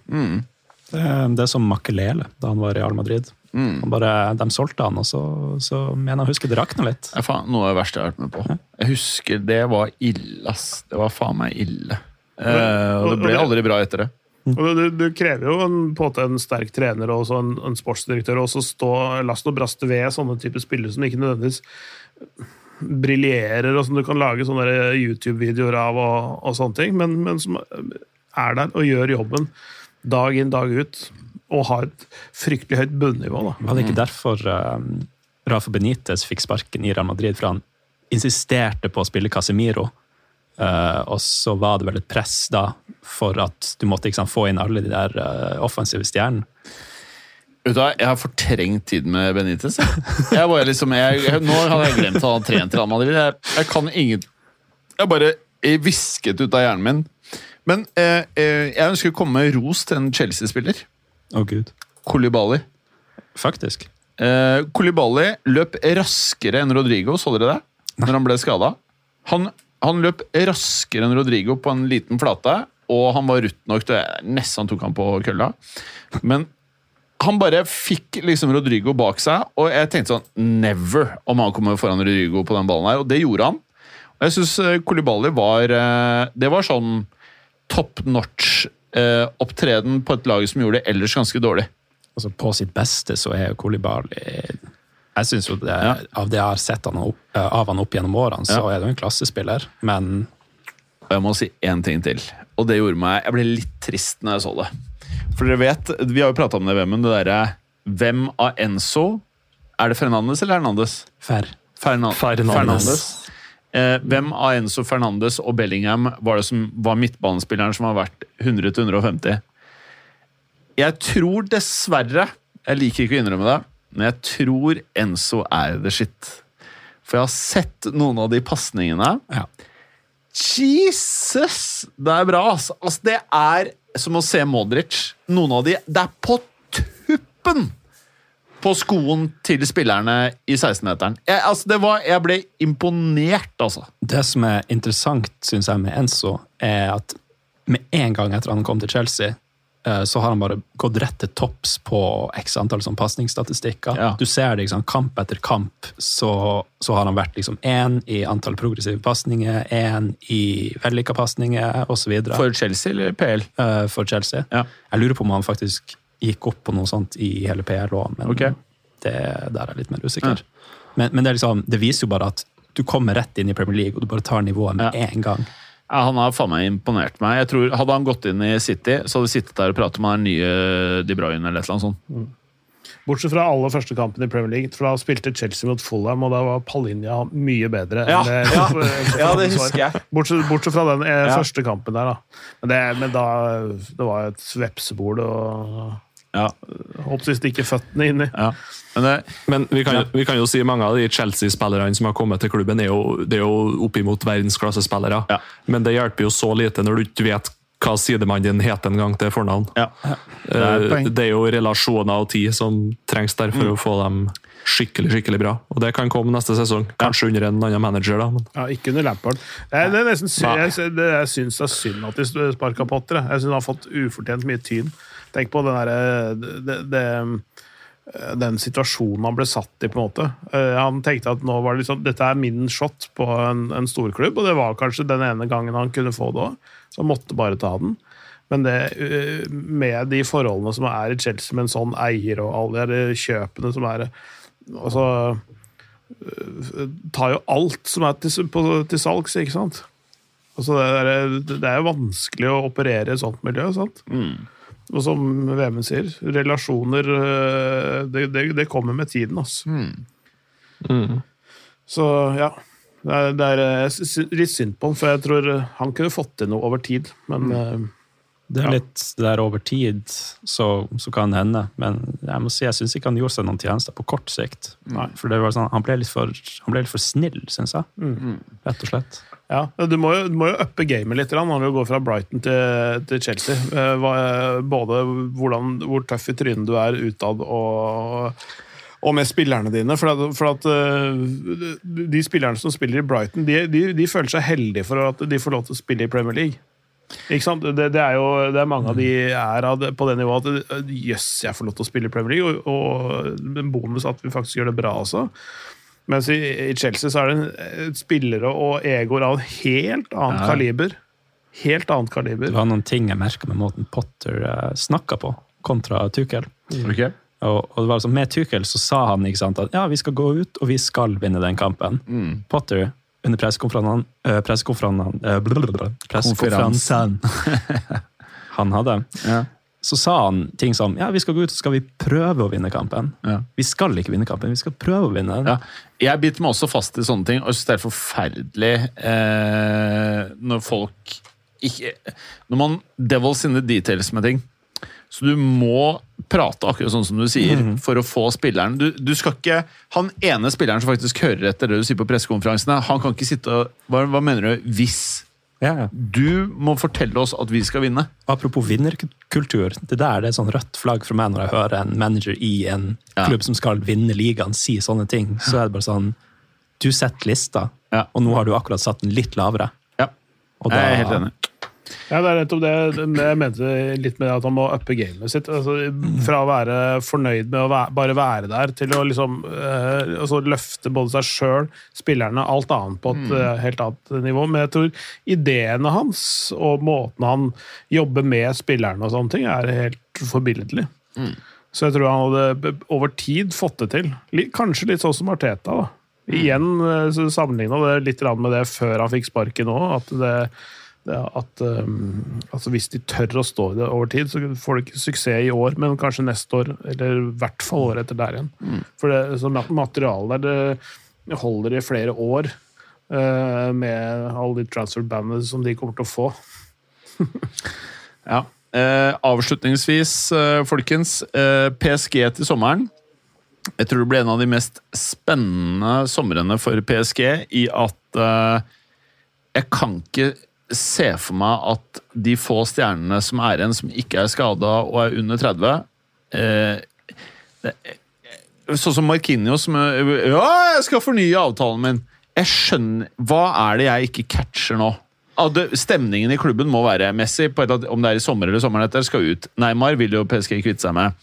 [SPEAKER 5] Det, det er som Makelele da han var i Real Madrid. Han bare, de solgte han, og så, så mener jeg å huske det rakna litt.
[SPEAKER 1] Er faen, noe av det verste jeg har vært med på. Jeg husker det var ille, ass. Det var faen meg ille. Eh, og det ble aldri bra etter det.
[SPEAKER 3] Og det, det krever jo en, på en en sterk trener og også en, en sportsdirektør å også stå last og brast ved sånne typer spillere som ikke nødvendigvis briljerer, og som du kan lage sånne YouTube-videoer av, og, og sånne ting, men, men som er der og gjør jobben dag inn, dag ut, og har et fryktelig høyt bunnivå. da.
[SPEAKER 5] Var det ikke derfor um, Rafa Benitez fikk sparken i Real Madrid? For han insisterte på å spille Casemiro. Uh, og så var det vel et press da for at du måtte sant, få inn alle de der uh, offensive stjernene.
[SPEAKER 1] Vet du hva, Jeg har fortrengt tiden med Benitez. Jeg. Bare liksom, jeg, jeg, nå hadde jeg glemt at han har trent Real Madrid. Jeg, jeg kan ingen Jeg bare jeg visket ut av hjernen min Men eh, jeg ønsker å komme med ros til en Chelsea-spiller.
[SPEAKER 5] Å, gud.
[SPEAKER 1] Kolibali.
[SPEAKER 5] Faktisk.
[SPEAKER 1] Eh, Kolibali løp raskere enn Rodrigo, så dere det? Når han ble skada. Han, han løp raskere enn Rodrigo på en liten flate, og han var rutt nok til Nesten tok han på kølla. Men han bare fikk liksom Rodrigo bak seg, og jeg tenkte sånn Never om han kommer foran Rodrigo på den ballen her, og det gjorde han. Og jeg syns Kolibali var eh, Det var sånn top notch eh, opptreden på et lag som gjorde det ellers ganske dårlig.
[SPEAKER 5] Altså, på sitt beste så er jo Kolibali Jeg syns jo det, av det jeg har sett han opp, eh, av han opp gjennom årene, så er det jo en klassespiller, men
[SPEAKER 1] Og jeg må si én ting til. Og det gjorde meg Jeg ble litt trist når jeg så det. For dere vet, vi har jo prata om det, Vemund, det derre Hvem av Enzo Er det Fernandes eller Hernandes?
[SPEAKER 5] Fer.
[SPEAKER 1] Fernan
[SPEAKER 4] Fernandes.
[SPEAKER 1] Eh, hvem av Enzo Fernandes og Bellingham var det som var midtbanespilleren som har vært 100-150? Jeg tror dessverre Jeg liker ikke å innrømme det, men jeg tror Enzo er the shit. For jeg har sett noen av de pasningene.
[SPEAKER 5] Ja.
[SPEAKER 1] Jesus! Det er bra, altså. altså. Det er som å se Modric. Noen av de Det er på tuppen på skoen til spillerne i 16-meteren. Jeg, altså, det var, jeg ble imponert, altså.
[SPEAKER 5] Det som er interessant, syns jeg, med Enzo, er at med en gang etter han kom til Chelsea, eh, så har han bare gått rett til topps på x antall sånn pasningsstatistikker.
[SPEAKER 1] Ja.
[SPEAKER 5] Du ser det liksom, kamp etter kamp, så, så har han vært liksom én i antall progressive pasninger, én i vellykka pasninger, osv.
[SPEAKER 1] For Chelsea eller PL?
[SPEAKER 5] eh, for Chelsea.
[SPEAKER 1] Ja.
[SPEAKER 5] Jeg lurer på om han faktisk gikk opp på noe sånt i hele PLO, men
[SPEAKER 1] okay.
[SPEAKER 5] det, der er jeg litt mer usikker. Men, men det, er liksom, det viser jo bare at du kommer rett inn i Premier League, og du bare tar nivået med
[SPEAKER 1] Ja.
[SPEAKER 5] en gang.
[SPEAKER 1] Ja, han har faen meg imponert meg. Jeg tror, Hadde han gått inn i City, så hadde vi sittet der og pratet om han nye De Bruyne eller et eller annet sånt.
[SPEAKER 3] Bortsett fra aller første kampen i Premier League. For da spilte Chelsea mot Fulham, og da var Palinja mye bedre. enn
[SPEAKER 1] Ja,
[SPEAKER 3] det-
[SPEAKER 1] ja. *laughs* Ja, det husker jeg.
[SPEAKER 3] Bortsett, bortsett fra den eh,
[SPEAKER 1] Ja.
[SPEAKER 3] første kampen der, da. Men, det, men da Det var et vepsebol og
[SPEAKER 1] Ja,
[SPEAKER 3] Håper sist ikke føttene inni.
[SPEAKER 1] ja. Men det,
[SPEAKER 4] Men vi kan, vi kan jo si mange av de Chelsea-spillerne som har kommet til klubben, er jo, det er jo oppimot verdensklassespillere.
[SPEAKER 1] Ja.
[SPEAKER 4] Men det hjelper jo så lite når du ikke vet hva sidemannen din heter en gang til fornavn.
[SPEAKER 1] ja. Det er
[SPEAKER 4] Eh. Det er jo relasjoner og tid som trengs der for å få dem skikkelig skikkelig bra. Og det kan komme neste sesong. Kanskje under en annen manager, da. Men
[SPEAKER 3] Ja, ikke under Lampard. Er, det er nesten jeg, jeg syns det er synd at de sparka Potter. jeg. Jeg syns han har fått ufortjent mye tyn. Tenk på den derre det, den situasjonen han ble satt i, på en måte. Eh, Han tenkte at nå var det liksom, dette er min shot på en, en storklubb, og det var kanskje den ene gangen han kunne få det òg, så han måtte bare ta den. Men det, eh, med de forholdene som er i Chelsea, med en sånn eier og alle de kjøpene som er altså, eh, tar jo alt som er til, på, til salgs, ikke sant? Altså det, er, det er jo vanskelig å operere i et sånt miljø. sant? Og som Vemund sier, relasjoner øh, det, det, det kommer med tiden. Altså. Så ja. Det er, det er litt synd på han, for jeg tror øh, han kunne fått til noe over tid. Men øh,
[SPEAKER 5] Det er
[SPEAKER 3] Ja.
[SPEAKER 5] litt det der over tid, så, så kan det hende. Men jeg må si, jeg syns ikke han gjorde seg noen tjenester på kort sikt.
[SPEAKER 3] Nei.
[SPEAKER 5] For det var sånn, han ble litt for, han ble litt for snill, syns jeg. Rett og slett.
[SPEAKER 3] ja, du må jo, du må jo uppe gamet litt grann når du går fra Brighton til, til Chelsea. Eh, Både hvordan, hvor tøff i trynet du er utad og og med spillerne dine. For at, for at øh, de spillerne som spiller i Brighton, de, de, de føler seg heldige for at de får lov til å spille i Premier League. Ikke sant? Det, det er jo det er mange av de er av det, på det nivået at jøss, jøss, jeg får lov til å spille i Premier League, og, og en bonus at vi faktisk gjør det bra også. Mens i, i Chelsea så er det eh, spillere og egoer av helt annet kaliber. Helt annet kaliber.
[SPEAKER 5] Det var noen ting jeg merka med måten Potter uh, snakka på, kontra Tuchel.
[SPEAKER 1] Okay.
[SPEAKER 5] Og, og det var liksom, Med Tuchel så sa han ikke sant, at ja, vi skal gå ut og vi skal vinne den kampen. Potter under uh, blablabla, pressekonferansen han hadde,
[SPEAKER 1] Ja.
[SPEAKER 5] så sa han ting som ja, vi skal gå ut og skal vi prøve å vinne kampen.
[SPEAKER 1] Ja.
[SPEAKER 5] Vi skal ikke vinne kampen, vi skal prøve å vinne.
[SPEAKER 1] Ja. Jeg biter meg også fast i sånne ting, og jeg synes det er forferdelig eh, når folk ikke Når man devils in the details med ting. Så du må prate akkurat sånn som du sier, for å få spilleren du, du skal ikke, Han ene spilleren som faktisk hører etter det du sier på pressekonferansene, han kan ikke sitte og Hva, hva mener du? Hvis
[SPEAKER 4] Ja, ja.
[SPEAKER 1] Du må fortelle oss at vi skal vinne.
[SPEAKER 5] Apropos vinnerkultur. Det der det er sånn rødt flagg for meg når jeg hører en manager i en
[SPEAKER 1] Ja.
[SPEAKER 5] klubb som skal vinne ligaen, si sånne ting. Så er det bare sånn Du setter lista,
[SPEAKER 1] Ja.
[SPEAKER 5] og nå har du akkurat satt den litt lavere.
[SPEAKER 1] Ja,
[SPEAKER 5] Og
[SPEAKER 1] jeg er helt enig.
[SPEAKER 3] Ja, det er nettopp det det jeg mente litt med at han må uppe gamet sitt. Altså, fra å være fornøyd med å være, bare være der, til å liksom eh, altså løfte både seg sjøl, spillerne, alt annet på et eh, helt annet nivå. Men jeg tror ideene hans og måten han jobber med spillerne og sånne ting, er helt forbilledlig. Så jeg tror han hadde over tid fått det til. Kanskje litt sånn som Arteta. da. Igjen sammenligna det litt med det før han fikk sparken òg. At det at um, altså hvis de tør å stå i det over tid, så får de ikke suksess i år, men kanskje neste år, eller i hvert fall året etter der igjen. For det, så materialet der det holder i flere år uh, med alle de transfer bandene som de kommer til å få. *laughs*
[SPEAKER 1] Ja. Uh, avslutningsvis, uh, folkens. PSG til sommeren. Jeg tror det blir en av de mest spennende somrene for PSG i at jeg kan ikke se for meg at de få stjernene som er igjen, som ikke er skada og er under 30 eh, det, Sånn som Marquinhos som eh, Ja, jeg skal fornye avtalen min! Jeg skjønner Hva er det jeg ikke catcher nå? Stemningen i klubben må være Messi, på et, annet- om det er i sommer eller sommeren etter, skal ut. Neymar vil jo PSG kvitte seg med.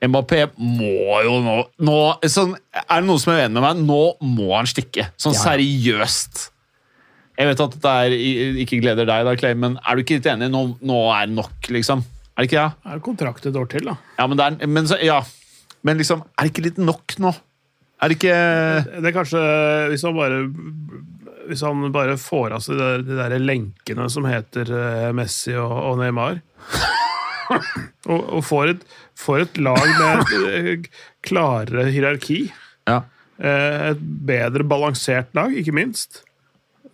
[SPEAKER 1] Mbappé må jo nå, nå sånn, Er det noen som er uenig med meg? Nå må han stikke. Sånn seriøst. Jeg vet at dette ikke gleder deg, da, Clay, men er du ikke litt enig? Nå, nå er det nok, liksom. Er det ikke det?
[SPEAKER 3] Det er kontrakt et år til, da.
[SPEAKER 1] Ja, men, er, men, så, ja. men liksom, er det ikke litt nok nå? Er det ikke
[SPEAKER 3] Det er kanskje Hvis han bare hvis han bare får av seg de, der- de der lenkene som heter eh, Messi og, og Neymar *laughs* og, og får, et, får et lag med et eh, klarere hierarki,
[SPEAKER 1] Ja.
[SPEAKER 3] eh, et bedre balansert lag, ikke minst,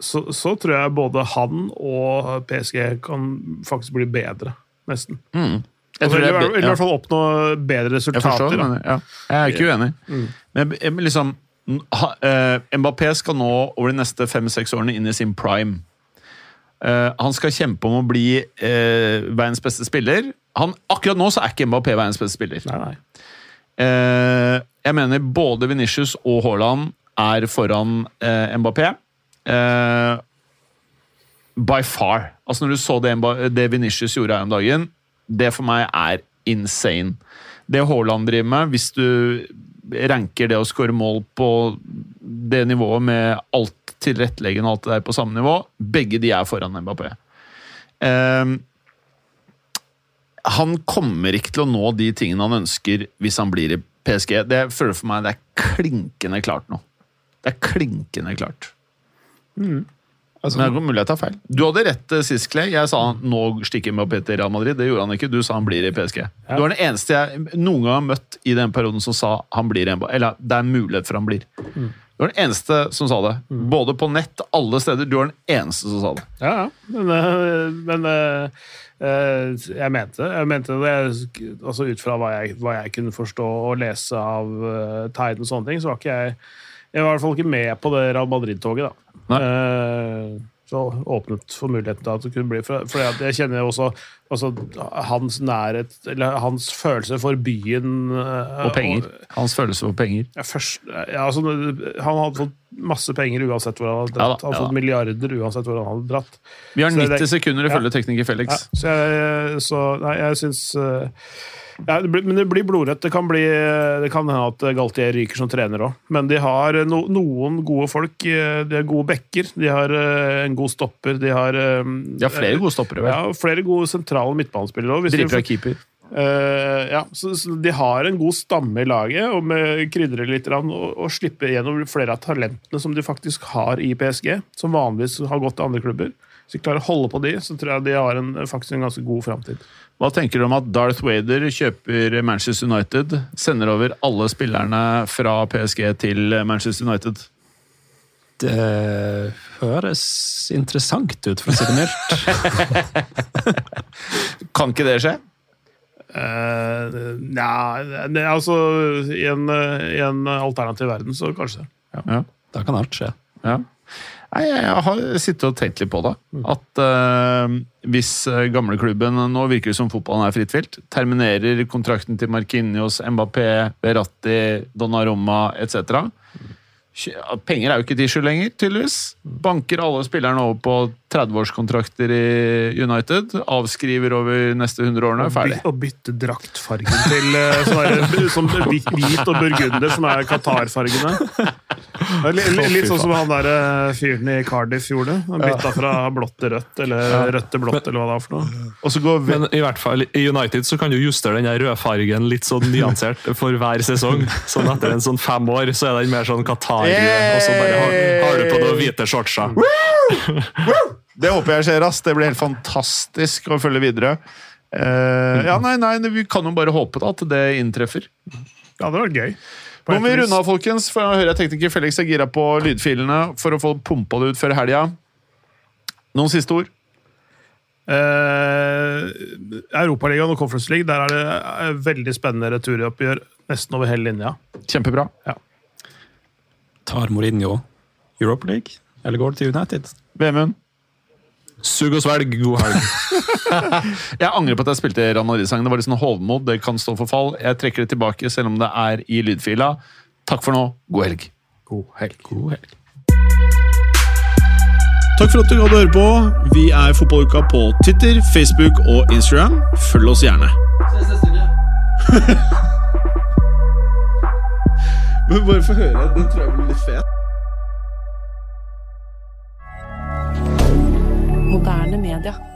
[SPEAKER 3] så, så tror jeg både han og PSG kan faktisk bli bedre, nesten.
[SPEAKER 1] Mm.
[SPEAKER 3] Altså,
[SPEAKER 1] tror
[SPEAKER 3] eller,
[SPEAKER 1] er,
[SPEAKER 3] eller i hvert fall oppnå bedre
[SPEAKER 1] Jeg forstår,
[SPEAKER 3] resultater.
[SPEAKER 1] men ja. jeg er ikke uenig. Men jeg- jeg- liksom, eh, Mbappé skal nå over de neste fem-seks årene inn i sin prime. Eh, han skal kjempe om å bli eh, verdens beste spiller. Han, akkurat nå så er ikke Mbappé verdens beste spiller.
[SPEAKER 3] Nei, nei.
[SPEAKER 1] Eh, jeg mener både Venitius og Haaland er foran eh, Mbappé. Eh, by far. Altså Når du så det, det Venitius gjorde her om dagen, det for meg er insane. Det Haaland driver med, hvis du ranker det å skåre mål på det nivået med alt tilretteleggende og alt det der på samme nivå, begge de er foran Mbappé. Uh, han kommer ikke til å nå de tingene han ønsker hvis han blir i PSG. Det føler for meg det er klinkende klart nå. Det er klinkende klart.
[SPEAKER 5] Altså,
[SPEAKER 1] Men det er mulig jeg tar feil. Du hadde rett eh, sist, Clay. Jeg sa nå stikker med opp etter Real Madrid. Det gjorde han ikke. Du sa han blir i PSG. Du var den eneste jeg noen gang har møtt i den perioden som sa han blir en, Eller det er mulighet for han blir. Du var den eneste som sa det. Både på nett, alle steder. Du var den eneste som sa det.
[SPEAKER 3] Ja, ja. Men, eh, men eh, jeg mente jeg mente det altså Ut fra hva jeg, hva jeg kunne forstå og lese av tegn og sånne ting, så var ikke jeg Jeg var i hvert fall ikke med på det Real Madrid-toget, da. Eh, så åpnet for muligheten til at det kunne bli For, for jeg kjenner jo også altså, hans nærhet, eller hans følelse for byen eh,
[SPEAKER 1] Og penger. Hans følelse for penger.
[SPEAKER 3] ja, først, ja, altså, han hadde fått masse penger uansett hvor han hadde
[SPEAKER 1] Ja da,
[SPEAKER 3] dratt. han hadde
[SPEAKER 1] ja
[SPEAKER 3] fått milliarder uansett hvor han hadde dratt.
[SPEAKER 1] Vi har
[SPEAKER 3] Så det-
[SPEAKER 1] 90 sekunder ifølge tekniker
[SPEAKER 3] Ja,
[SPEAKER 1] Felix.
[SPEAKER 3] så jeg, så, nei, jeg syns eh, ja, det blir, Men det blir blodrødt. Det kan, bli, det kan hende at Galtier ryker som trener òg. Men de har no, noen gode folk. eh, De har gode backer. De har eh, en god stopper. De har eh,
[SPEAKER 1] De har flere gode stoppere, vel.
[SPEAKER 3] Ja, flere gode sentrale midtbanespillere òg.
[SPEAKER 1] Dritbra keeper.
[SPEAKER 3] Uh, ja, så, så De har en god stamme i laget, og med krydrer litt og, og slipper gjennom flere av talentene som de faktisk har i PSG, som vanligvis har gått til andre klubber. Hvis de klarer å holde på de, så tror jeg de har en, faktisk en ganske god framtid.
[SPEAKER 1] Hva tenker du om at Darth Vader kjøper Manchester United, sender over alle spillerne fra PSG til Manchester United?
[SPEAKER 5] det høres interessant ut, for å si det mildt. *laughs*
[SPEAKER 1] Kan ikke det skje?
[SPEAKER 3] Uh, Nja, altså I en, i en alternativ verden, så kanskje.
[SPEAKER 1] Ja.
[SPEAKER 5] Da kan alt skje.
[SPEAKER 1] ja. Nei, jeg har sittet og tenkt litt på det. At uh, hvis eh, gamleklubben Nå virker det som fotballen er fritt vilt. Terminerer kontrakten til Marquinhos, Mbappé, Verratti, Donnarumma etc. Penger er jo ikke et issue lenger, tydeligvis. Banker alle spillerne over på 30-årskontrakter i United. Avskriver over neste 100 årene. Ferdig.
[SPEAKER 3] Og bytte draktfargen til sånn hvit og burgunder, som er Qatar-fargene. Litt sånn som han der eh, fyren i Cardiff gjorde. Han bytta fra blått til rødt, eller rødt til blått, eller hva det var for noe.
[SPEAKER 1] Og så går
[SPEAKER 4] Men i hvert fall i United så kan du justere den rødfargen litt sånn nyansert for hver sesong. Sånn etter en sånn fem år så er den mer sånn Qatar-rød, og så bare har, har du på noen hvite shortser.
[SPEAKER 1] Det håper jeg skjer, ass. Det blir helt fantastisk å følge videre. Uh, ja, nei, nei, Vi kan jo bare håpe da, at det inntreffer.
[SPEAKER 3] Ja, det var gøy.
[SPEAKER 1] Nå må vi runde av, folkens. For jeg hører tekniker Felix er gira på lydfilene for å få pumpa det ut før helga. Noen siste ord?
[SPEAKER 3] Eh, Europaligaen og Conference League, der er det eh, veldig spennende returoppgjør nesten over hele linja.
[SPEAKER 1] Kjempebra.
[SPEAKER 5] Tar Mourinho Europa League, eller går det til United?
[SPEAKER 1] Vemund?
[SPEAKER 4] Sug og svelg, god helg. *laughs*
[SPEAKER 1] Jeg angrer på at jeg spilte Real Madrid-sangen. Det var litt sånn hovmod. Det kan stå for fall. Jeg trekker det tilbake, selv om det er i lydfila. Takk for nå. God helg.
[SPEAKER 3] God helg.
[SPEAKER 5] God helg.
[SPEAKER 6] Takk for at du gadd å høre på. Vi er Fotballuka på Twitter, Facebook og Instagram. Følg oss gjerne. *laughs* Men bare få høre. Den tror jeg blir litt fet.
[SPEAKER 7] Moderne media.